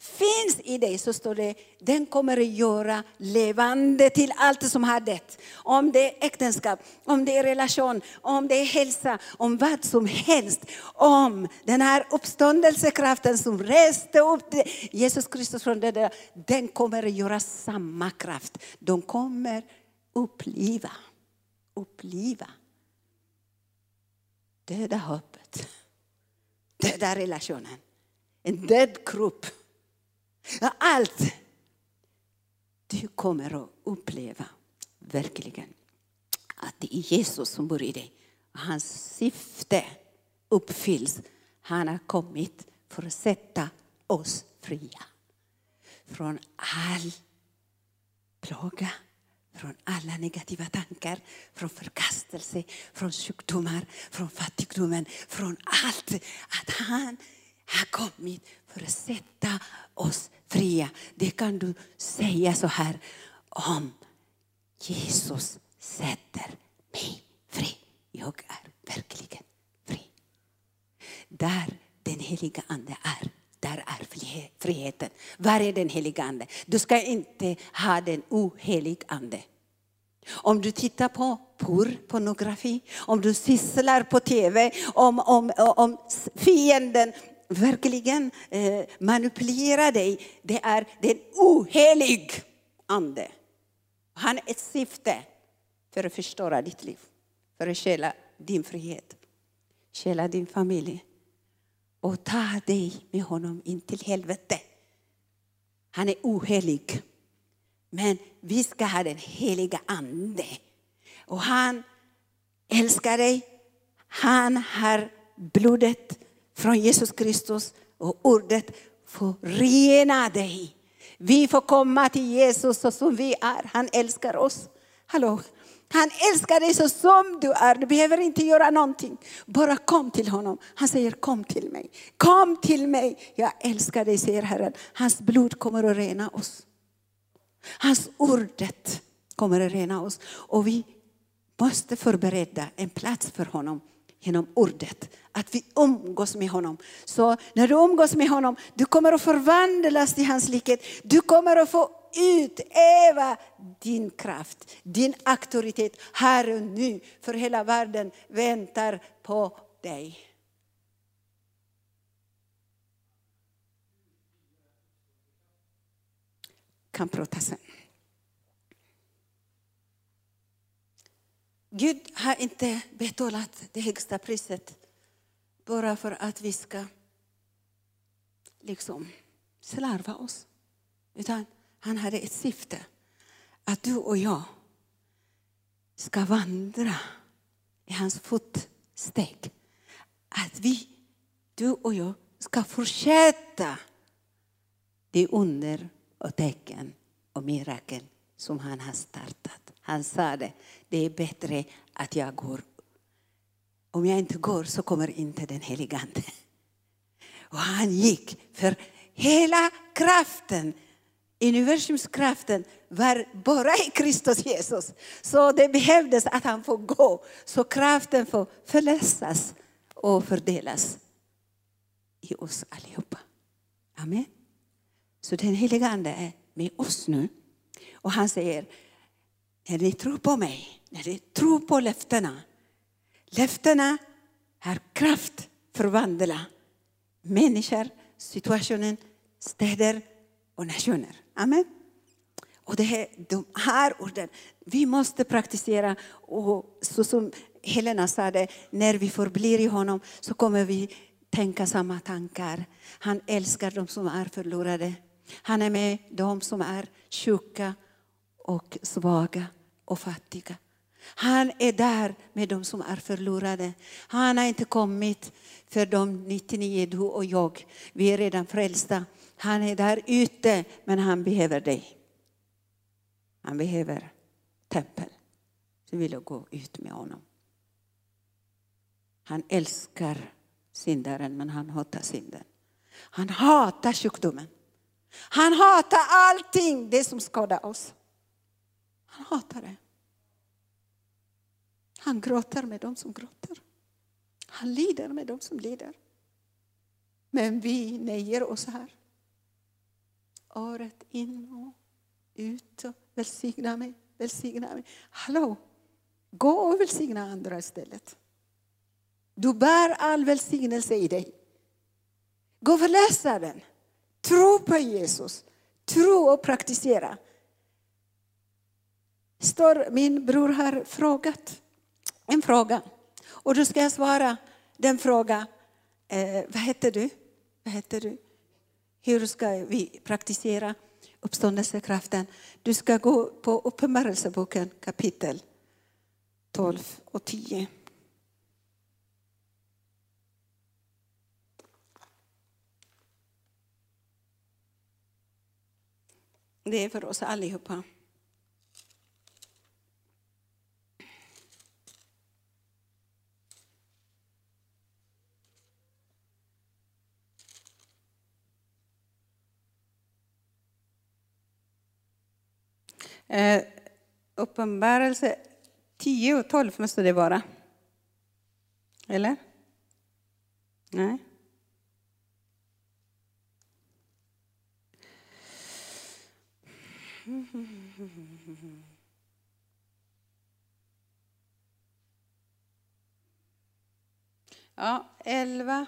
finns i dig så står det, den kommer att göra levande till allt som har dött. Om det är äktenskap, om det är relation, om det är hälsa, om vad som helst. Om den här uppståndelsekraften som reste upp Jesus Kristus från det där, den kommer att göra samma kraft. De kommer uppliva, uppliva döda hoppet, döda relationen, en död kropp. Allt du kommer att uppleva verkligen att det är Jesus som bor i dig. Hans syfte uppfylls. Han har kommit för att sätta oss fria från all plåga, från alla negativa tankar, från förkastelse, från sjukdomar, från fattigdomen, från allt. Att han har kommit för att sätta oss fria. Det kan du säga så här om Jesus sätter mig fri. Jag är verkligen fri. Där den heliga Ande är, där är friheten. Var är den heliga Ande? Du ska inte ha den ohelig Ande. Om du tittar på porr, pornografi, om du sysslar på tv, om, om, om fienden verkligen eh, manipulerar dig, det är, den ohelig ande. Han har ett syfte för att förstöra ditt liv, för att stjäla din frihet, stjäla din familj och ta dig med honom in till helvete. Han är ohelig. Men vi ska ha den heliga ande. Och han älskar dig. Han har blodet från Jesus Kristus och ordet får rena dig. Vi får komma till Jesus så som vi är. Han älskar oss. Hallå? Han älskar dig så som du är. Du behöver inte göra någonting. Bara kom till honom. Han säger kom till mig. Kom till mig. Jag älskar dig, säger Herren. Hans blod kommer att rena oss. Hans ordet kommer att rena oss. Och vi måste förbereda en plats för honom genom ordet. Att vi umgås med honom. Så när du umgås med honom, du kommer att förvandlas till hans likhet. Du kommer att få utöva din kraft, din auktoritet här och nu. För hela världen väntar på dig. Kan prata sen. Gud har inte betalat det högsta priset bara för att vi ska liksom slarva oss. Utan han hade ett syfte. Att du och jag ska vandra i hans fotsteg. Att vi, du och jag, ska fortsätta det under och tecken och mirakel som han har startat. Han sa det, det är bättre att jag går. Om jag inte går så kommer inte den helige Ande. Och han gick, för hela kraften, universumskraften var bara i Kristus Jesus. Så det behövdes att han får gå, så kraften får förlösas och fördelas i oss allihopa. Amen. Så den helige Ande är med oss nu. Och han säger, när ni tror på mig, när ni tror på löftena. Löftena har kraft förvandla människor, situationen, städer och nationer. Amen. Och det här, de här orden, vi måste praktisera. Och så som Helena sa det, när vi förblir i honom så kommer vi tänka samma tankar. Han älskar de som är förlorade. Han är med de som är sjuka och svaga och fattiga. Han är där med de som är förlorade. Han har inte kommit för de 99, du och jag. Vi är redan frälsta. Han är där ute, men han behöver dig. Han behöver tempel. Så vill jag gå ut med honom. Han älskar syndaren, men han hatar synden. Han hatar sjukdomen. Han hatar allting det som skadar oss. Han hatar det. Han gråter med dem som gråter. Han lider med dem som lider. Men vi nöjer oss här. Året in och ut. Och välsigna mig, välsigna mig. Hallå, gå och välsigna andra istället. Du bär all välsignelse i dig. Gå och läsa den. Tro på Jesus. Tro och praktisera. Står, min bror har frågat en fråga. Och då ska jag svara den frågan. Eh, vad heter du? Vad heter du? Hur ska vi praktisera uppståndelsekraften? Du ska gå på Uppenbarelseboken kapitel 12 och 10. Det är för oss allihopa. Eh, uppenbarelse 10 och 12 måste det vara. Eller? Nej. Ja, 11.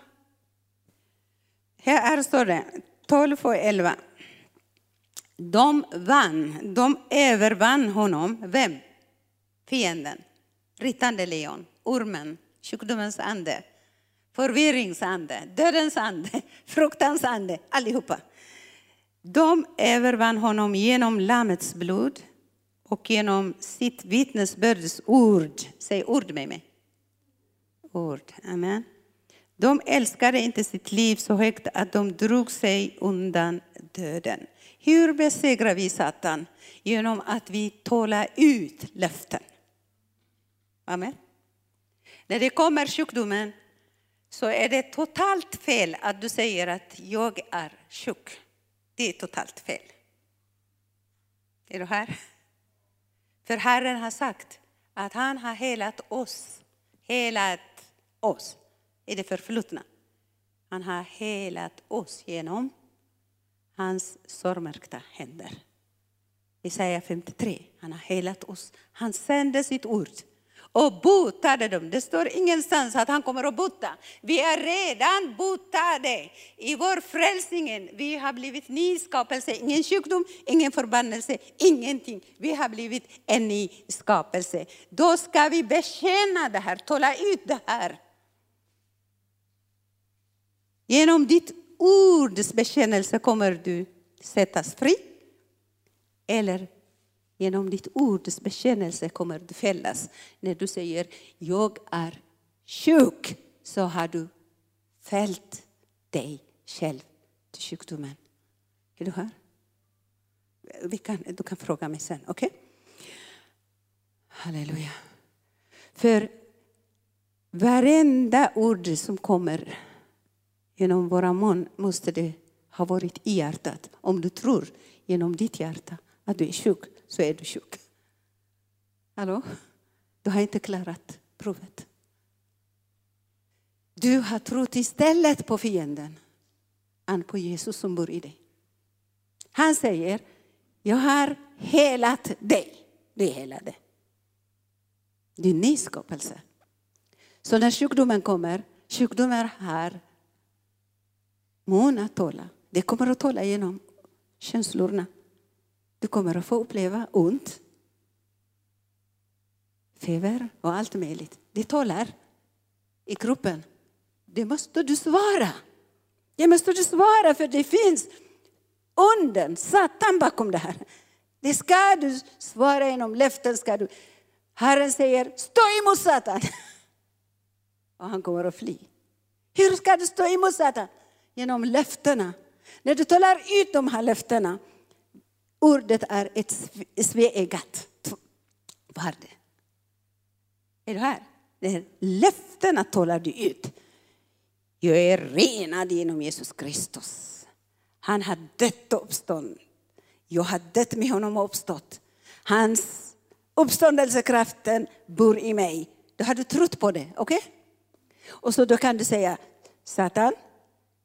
Här står det 12 och 11. De vann, de övervann honom. Vem? Fienden. Rittande lejon, ormen, sjukdomens ande, förvirringsande, dödens ande, [LAUGHS] fruktans ande, allihopa. De övervann honom genom Lammets blod och genom sitt vittnesbörds ord. Säg ord med mig. Ord. Amen. De älskade inte sitt liv så högt att de drog sig undan döden. Hur besegrar vi Satan? Genom att vi talar ut löften. Amen. När det kommer sjukdomen så är det totalt fel att du säger att jag är sjuk. Det är totalt fel. Är du här? För Herren har sagt att han har helat oss. Helat oss i det förflutna. Han har helat oss genom hans sårmärkta händer. Jesaja 53. Han har helat oss. Han sände sitt ord och botade dem. Det står ingenstans att han kommer att bota. Vi är redan botade i vår frälsning. Vi har blivit ny skapelse. Ingen sjukdom, ingen förbannelse, ingenting. Vi har blivit en ny skapelse. Då ska vi bekänna det här, tala ut det här. Genom ditt ords bekännelse kommer du sättas fri. Eller genom ditt ords bekännelse kommer du fällas. När du säger jag är sjuk så har du fällt dig själv till sjukdomen. Är du här? Vi kan, du kan fråga mig sen, okej? Okay? Halleluja. För varenda ord som kommer genom våra mun måste det ha varit i hjärtat. Om du tror genom ditt hjärta att du är sjuk, så är du sjuk. Hallå? Du har inte klarat provet. Du har trott istället på fienden än på Jesus som bor i dig. Han säger, jag har helat dig. Du är helade. Det är en ny skapelse. Så när sjukdomen kommer, sjukdomar har mun att tala. Det kommer att tala genom känslorna. Du kommer att få uppleva ont, feber och allt möjligt. Det talar i kroppen. Det måste du svara. Det måste du svara för det finns onden, Satan bakom det här. Det ska du svara genom löften. Ska du. Herren säger, stå emot Satan. [LAUGHS] Och han kommer att fly. Hur ska du stå emot Satan? Genom löftena. När du talar ut de här löftena Ordet är ett sveegat. Vad är det? Är du här? Det löftena talar du ut. Jag är renad genom Jesus Kristus. Han har dött och uppstånd. Jag har dött med honom och uppstått. Hans uppståndelsekraften bor i mig. Då har du trott på det, okej? Okay? Och så då kan du säga, Satan,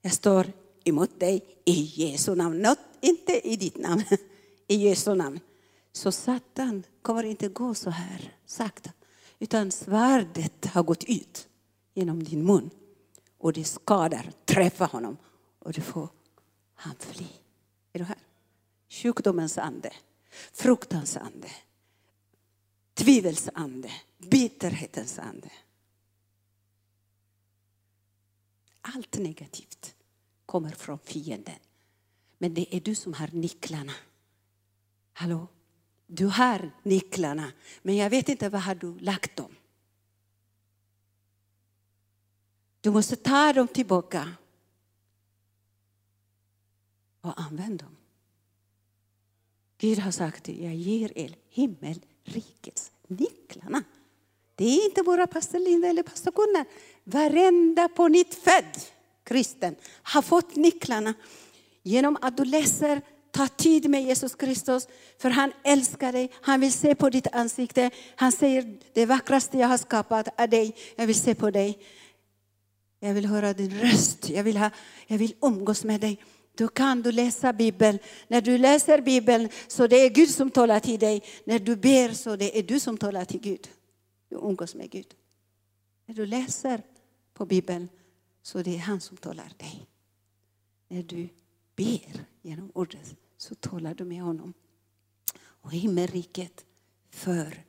jag står emot dig i Jesu namn. Not, inte i ditt namn, [LAUGHS] i Jesu namn. Så Satan kommer inte gå så här sakta, utan svärdet har gått ut genom din mun och det skadar, träffar honom och du får han fly. Är du här? Sjukdomens ande, fruktans ande, tvivels ande, bitterhetens ande. Allt negativt kommer från fienden. Men det är du som har nycklarna. Hallå? Du har nycklarna, men jag vet inte var har du lagt dem. Du måste ta dem tillbaka och använda dem. Gud har sagt jag ger er himmelrikets nycklarna. Det är inte bara pastor Linda eller pastor Gunnar. Varenda på nytt född kristen har fått nycklarna genom att du läser Ta tid med Jesus Kristus, för han älskar dig. Han vill se på ditt ansikte. Han säger, det vackraste jag har skapat är dig. Jag vill se på dig. Jag vill höra din röst. Jag vill, ha, jag vill umgås med dig. Då kan du läsa Bibeln. När du läser Bibeln så det är Gud som talar till dig. När du ber så det är du som talar till Gud. Du umgås med Gud. När du läser på Bibeln så det är han som talar dig. När du ber genom ordet så talar du med honom. Och himmelriket för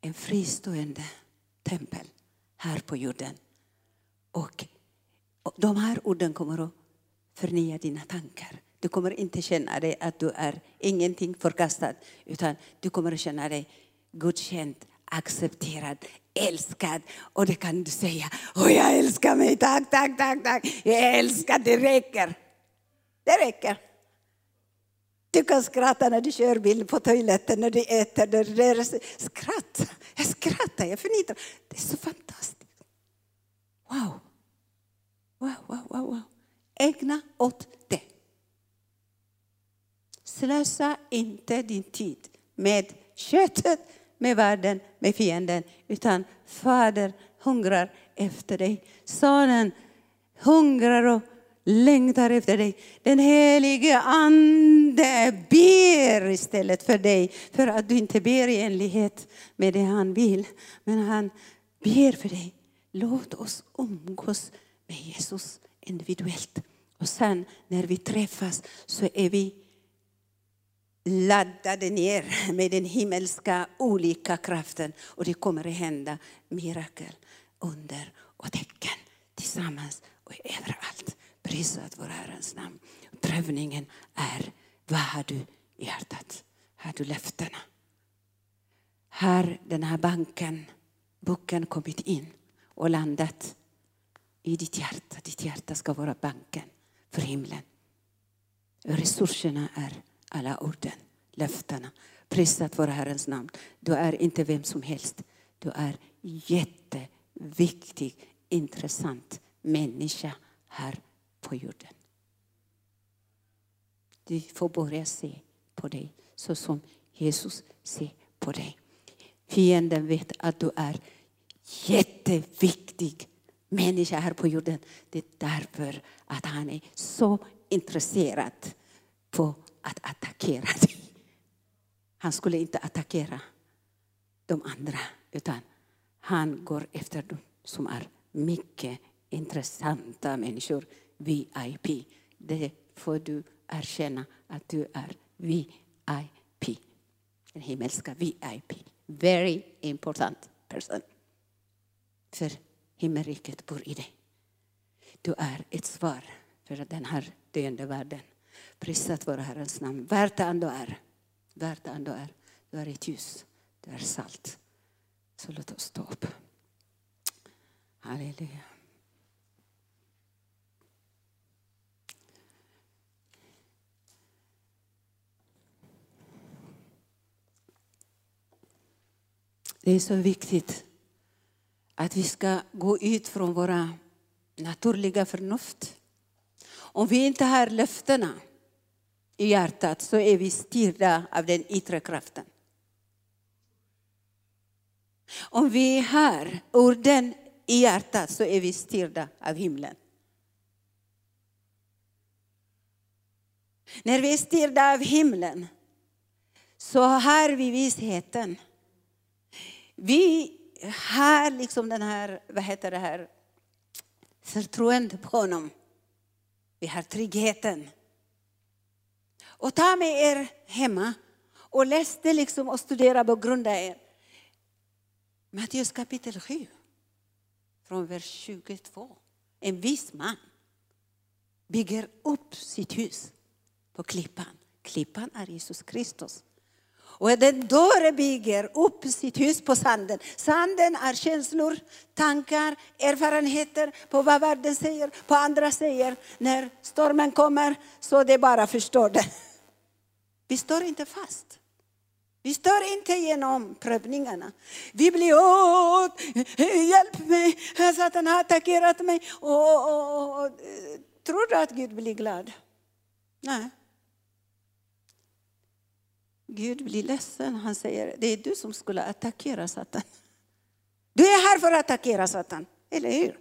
en fristående tempel här på jorden. Och de här orden kommer att förnya dina tankar. Du kommer inte känna dig att du är ingenting förkastad, utan du kommer att känna dig godkänd, accepterad, älskad. Och det kan du säga, oh, jag älskar mig, tack, tack, tack, tack. Jag älskar, det räcker. Det räcker. Du kan skratta när du kör bil på toaletten, när du äter. När du är skratt. Jag skrattar, jag förnitrar. Det är så fantastiskt. Wow. Wow, wow, wow, wow. Ägna åt det. Slösa inte din tid med köttet, med världen, med fienden. Utan Fader hungrar efter dig. Sonen hungrar och längtar efter dig. Den helige Ande ber istället för dig, för att du inte ber i enlighet med det han vill. Men han ber för dig. Låt oss umgås med Jesus individuellt. Och sen när vi träffas så är vi laddade ner med den himmelska olika kraften och det kommer att hända mirakel, under och tecken tillsammans och överallt. Prisat vår Herrens namn. Prövningen är, vad har du i hjärtat? Har du löftena? Har den här banken, boken kommit in och landat i ditt hjärta? Ditt hjärta ska vara banken för himlen. Resurserna är alla orden, löftena. Prisat vår Herrens namn. Du är inte vem som helst. Du är jätteviktig, intressant människa här på jorden. Du får börja se på dig så som Jesus ser på dig. Fienden vet att du är jätteviktig människa här på jorden. Det är därför att han är så intresserad på att attackera dig. Han skulle inte attackera de andra, utan han går efter dem som är mycket intressanta människor, VIP. Det får du erkänna att du är VIP. Den himmelska VIP. Very important person. För himmelriket bor i dig. Du är ett svar för den här döende världen. Prisat vare Herrens namn. Värt det ändå är. Värt det ändå är. Du är ett ljus. Du är salt. Så låt oss stå upp. Halleluja. Det är så viktigt att vi ska gå ut från våra naturliga förnuft. Om vi inte har löftena i hjärtat så är vi styrda av den yttre kraften. Om vi har orden i hjärtat så är vi styrda av himlen. När vi är styrda av himlen så har vi vissheten. Vi har liksom den här, vad heter det här, förtroende på honom. Vi har tryggheten. Och ta med er hemma och läs det liksom och studera på er. Matteus kapitel 7, från vers 22. En vis man bygger upp sitt hus på klippan. Klippan är Jesus Kristus. Och den dåre bygger upp sitt hus på sanden. Sanden är känslor, tankar, erfarenheter på vad världen säger, på andra säger. När stormen kommer så det bara förstår det. Vi står inte fast. Vi står inte genom prövningarna. Vi blir åt, hjälp mig, Satan har attackerat mig. Och, och, och, tror du att Gud blir glad? Nej. Gud blir ledsen. Han säger, det är du som skulle attackera Satan. Du är här för att attackera Satan, eller hur?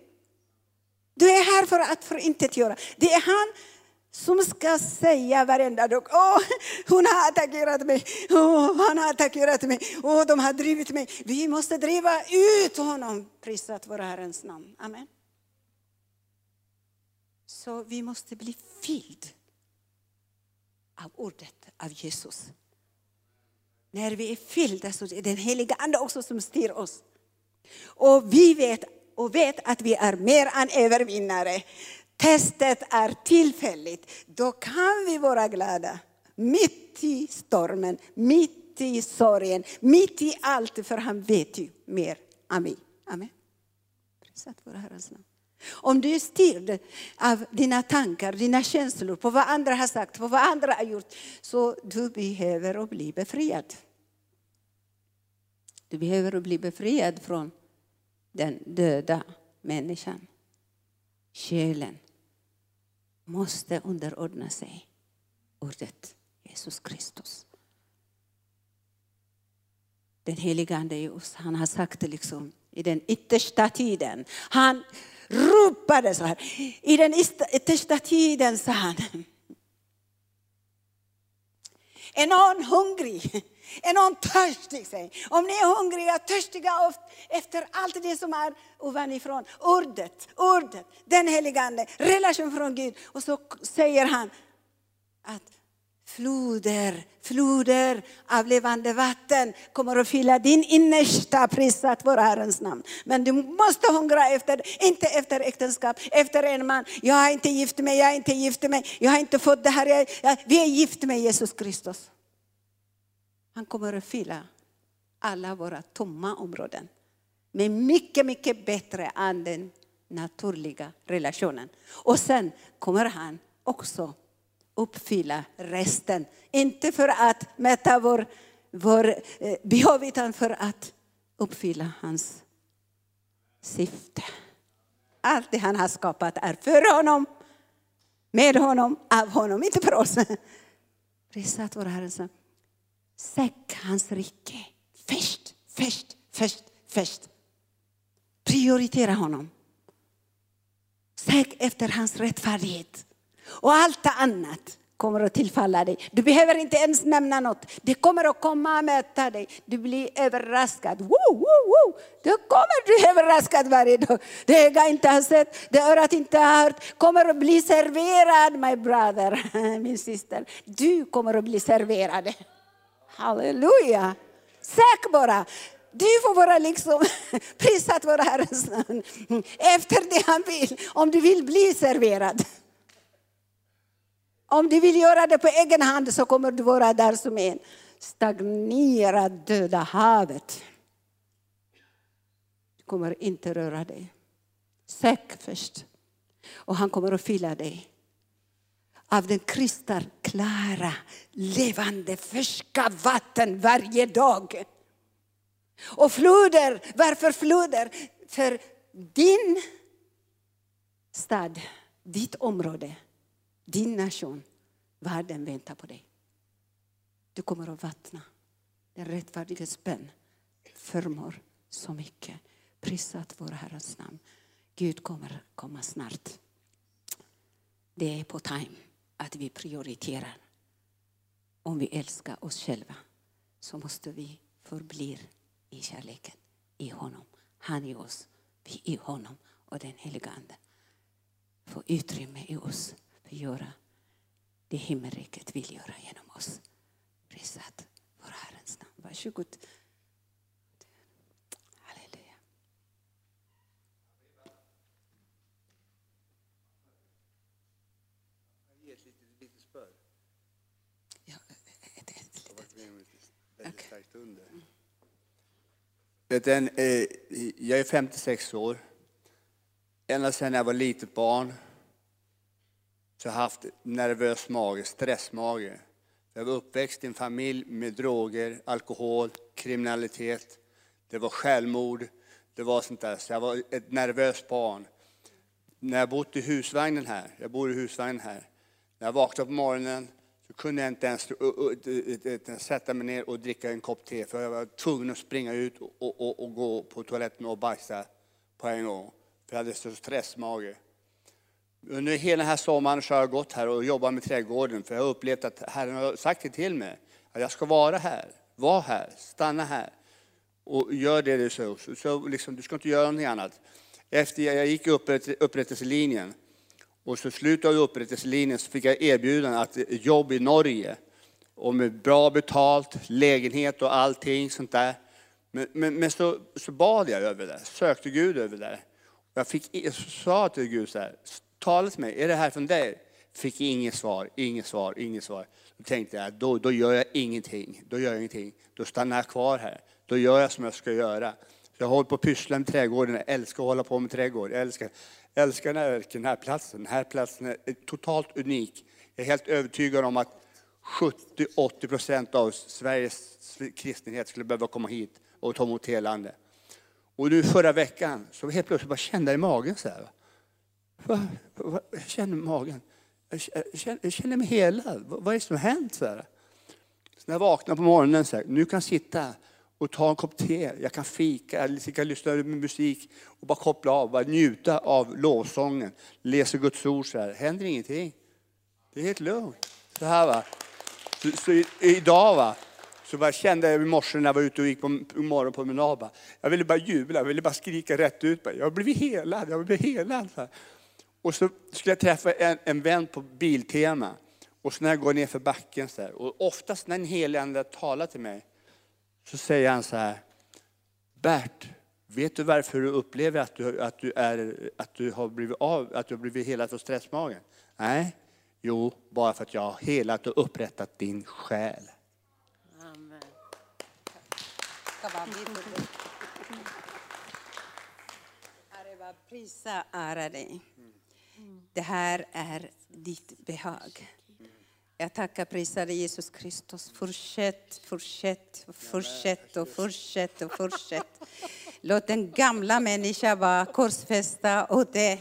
Du är här för att förintetgöra. Det är han som ska säga varenda dag, åh, hon har attackerat mig, åh, han har attackerat mig, åh, de har drivit mig. Vi måste driva ut honom, prisat vår Herrens namn. Amen. Så vi måste bli fylld av ordet, av Jesus. När vi är fyllda så är det den heliga Ande också som styr oss. Och vi vet, och vet att vi är mer än övervinnare. Testet är tillfälligt. Då kan vi vara glada. Mitt i stormen, mitt i sorgen, mitt i allt. För han vet ju mer. Amen. Amen. Prisat vår Herrens namn. Om du är styrd av dina tankar, dina känslor, på vad andra har sagt, på vad andra har gjort, så du behöver att bli befriad. Du behöver att bli befriad från den döda människan. Själen måste underordna sig ordet Jesus Kristus. Den heliga Ande i oss, han har sagt det liksom i den yttersta tiden. Han ropade så här. I den yttersta tiden sa han. Är någon hungrig? Är någon törstig? Säg. Om ni är hungriga, törstiga efter allt det som är ovanifrån. Ordet, ordet, den helige Ande, relation från Gud. Och så säger han att floder, floder av levande vatten kommer att fylla din innersta, prisat vår Herrens namn. Men du måste hungra efter, inte efter äktenskap, efter en man. Jag har inte gift mig, jag har inte gift mig, jag har inte fått det här. Jag, jag, vi är gift med Jesus Kristus. Han kommer att fylla alla våra tomma områden med mycket, mycket bättre än den naturliga relationen. Och sen kommer han också uppfylla resten. Inte för att mäta vår, vår eh, behov utan för att uppfylla hans syfte. Allt det han har skapat är för honom, med honom, av honom, inte för oss. [LAUGHS] Prisat vår Herre. Sök hans rike först, först, först, först. Prioritera honom. Sök efter hans rättfärdighet. Och allt annat kommer att tillfalla dig. Du behöver inte ens nämna något. Det kommer att komma och möta dig. Du blir överraskad. Woo, woo, woo. Du kommer du överraskad varje dag. Det öga inte har sett, det örat inte har hört, kommer att bli serverad, my brother, [LAUGHS] min syster. Du kommer att bli serverad. Halleluja! Sök bara. Du får vara liksom [LAUGHS] prisat vår Herrens namn efter det han vill, om du vill bli serverad. Om du vill göra det på egen hand så kommer du vara där som en stagnerad döda havet. Du kommer inte röra dig. Sök först. Och han kommer att fylla dig av den kristallklara, levande, färska vatten varje dag. Och floder, varför floder? För din stad, ditt område, din nation, världen väntar på dig. Du kommer att vattna. Den rättfärdiges bön förmår så mycket. Prisat vår Herrens namn. Gud kommer komma snart. Det är på time att vi prioriterar. Om vi älskar oss själva så måste vi förbli i kärleken, i honom. Han i oss, vi i honom och den heliga Ande. Få utrymme i oss göra det himmelriket vill göra genom oss. Prisat vår Herrens namn. Varsågod. starkt under. Den, eh, jag är 56 år. Ända sedan jag var litet barn så har haft nervös mage, stressmage. Jag var uppväxt i en familj med droger, alkohol, kriminalitet. Det var självmord, det var sånt där. Så jag var ett nervöst barn. När jag bodde i husvagnen här, jag bor i husvagnen här. När jag vaknade på morgonen så kunde jag inte ens sätta mig ner och dricka en kopp te för jag var tvungen att springa ut och, och, och gå på toaletten och bajsa på en gång. För jag hade så stressmage. Under hela den här sommaren så har jag gått här och jobbat med trädgården för jag har upplevt att Herren har sagt det till mig. Att jag ska vara här, var här, stanna här och gör det du så. Så liksom, du ska inte göra någonting annat. Efter jag gick upprätt, upprättelselinjen och så slutet av upprättelselinjen så fick jag erbjudande att jobb i Norge. Och med bra betalt, lägenhet och allting sånt där. Men, men, men så, så bad jag över det, sökte Gud över det. Jag fick, jag sa till Gud så här, tala till mig, är det här från dig? Fick inget svar, inget svar, inget svar. Då tänkte jag, då, då gör jag ingenting. Då gör jag ingenting. Då stannar jag kvar här. Då gör jag som jag ska göra. jag håller på att pyssla med trädgården, jag älskar att hålla på med trädgård. Jag älskar jag älskar den här platsen. Den här platsen är totalt unik. Jag är helt övertygad om att 70-80 procent av Sveriges kristenhet skulle behöva komma hit och ta emot helande. Och nu förra veckan så helt plötsligt bara kände jag i magen så här. Jag känner magen. Jag känner, jag känner mig helad. Vad är det som har hänt? Så, här? så när jag vaknar på morgonen så här, nu kan jag sitta och ta en kopp te, jag kan fika, jag kan lyssna på musik och bara koppla av, bara njuta av lovsången, läsa Guds ord så här. händer ingenting. Det är helt lugnt. Så här va. Så, så i, idag va, så bara kände jag i morse när jag var ute och gick på morgonpromenad, jag ville bara jubla, jag ville bara skrika rätt ut. Bara, jag har blivit helad, jag har blivit helad. Så här. Och så skulle jag träffa en, en vän på Biltema. Och så när jag går ner för backen, så här, och oftast när en helig talar till mig, så säger han så här, Bert, vet du varför du upplever att du, att du, är, att du har blivit av, att du har blivit helad från stressmagen? Nej, jo, bara för att jag har helat och upprättat din själ. Amen. Prisa, ära dig. Det här är ditt behag. Jag tackar prisar dig Jesus Kristus. Fortsätt, fortsätt, fortsätt och fortsätt och fortsätt. Låt den gamla människan vara korsfästa och det.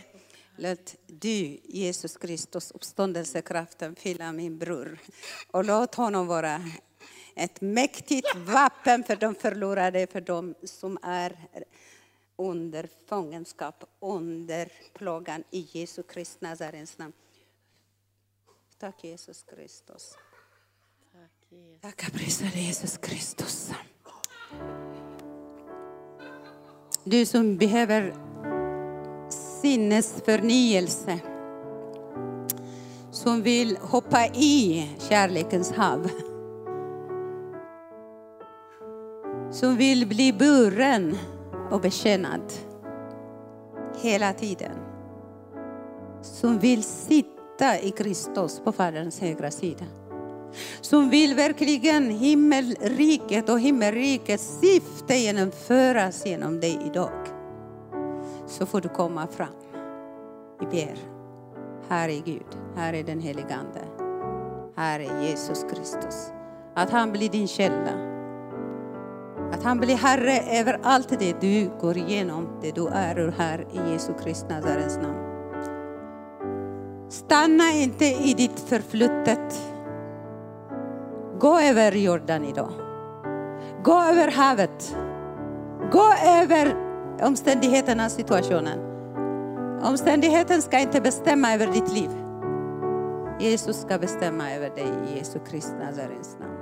Låt du, Jesus Kristus, uppståndelsekraften fylla min bror. Och låt honom vara ett mäktigt vapen för de förlorade, för de som är under fångenskap, under plågan i Jesu Kristi Nazarens namn. Tack Jesus Kristus. Tack och prisa dig Jesus Kristus. Du som behöver sinnesförnyelse. Som vill hoppa i kärlekens hav. Som vill bli buren och betjänad hela tiden. Som vill sitta i Kristus på Faderns högra sida. Som vill verkligen himmelriket och himmelrikets syfte genomföras genom dig idag. Så får du komma fram. Vi ber. Här är Gud, här är den helige Ande. Här är Jesus Kristus. Att han blir din källa. Att han blir Herre över allt det du går igenom, det du är och här i Jesu Kristi Nazarens namn. Stanna inte i ditt förflutet. Gå över Jordan idag. Gå över havet. Gå över omständigheterna, situationen. Omständigheten ska inte bestämma över ditt liv. Jesus ska bestämma över dig i Jesu Kristi Nazarens namn.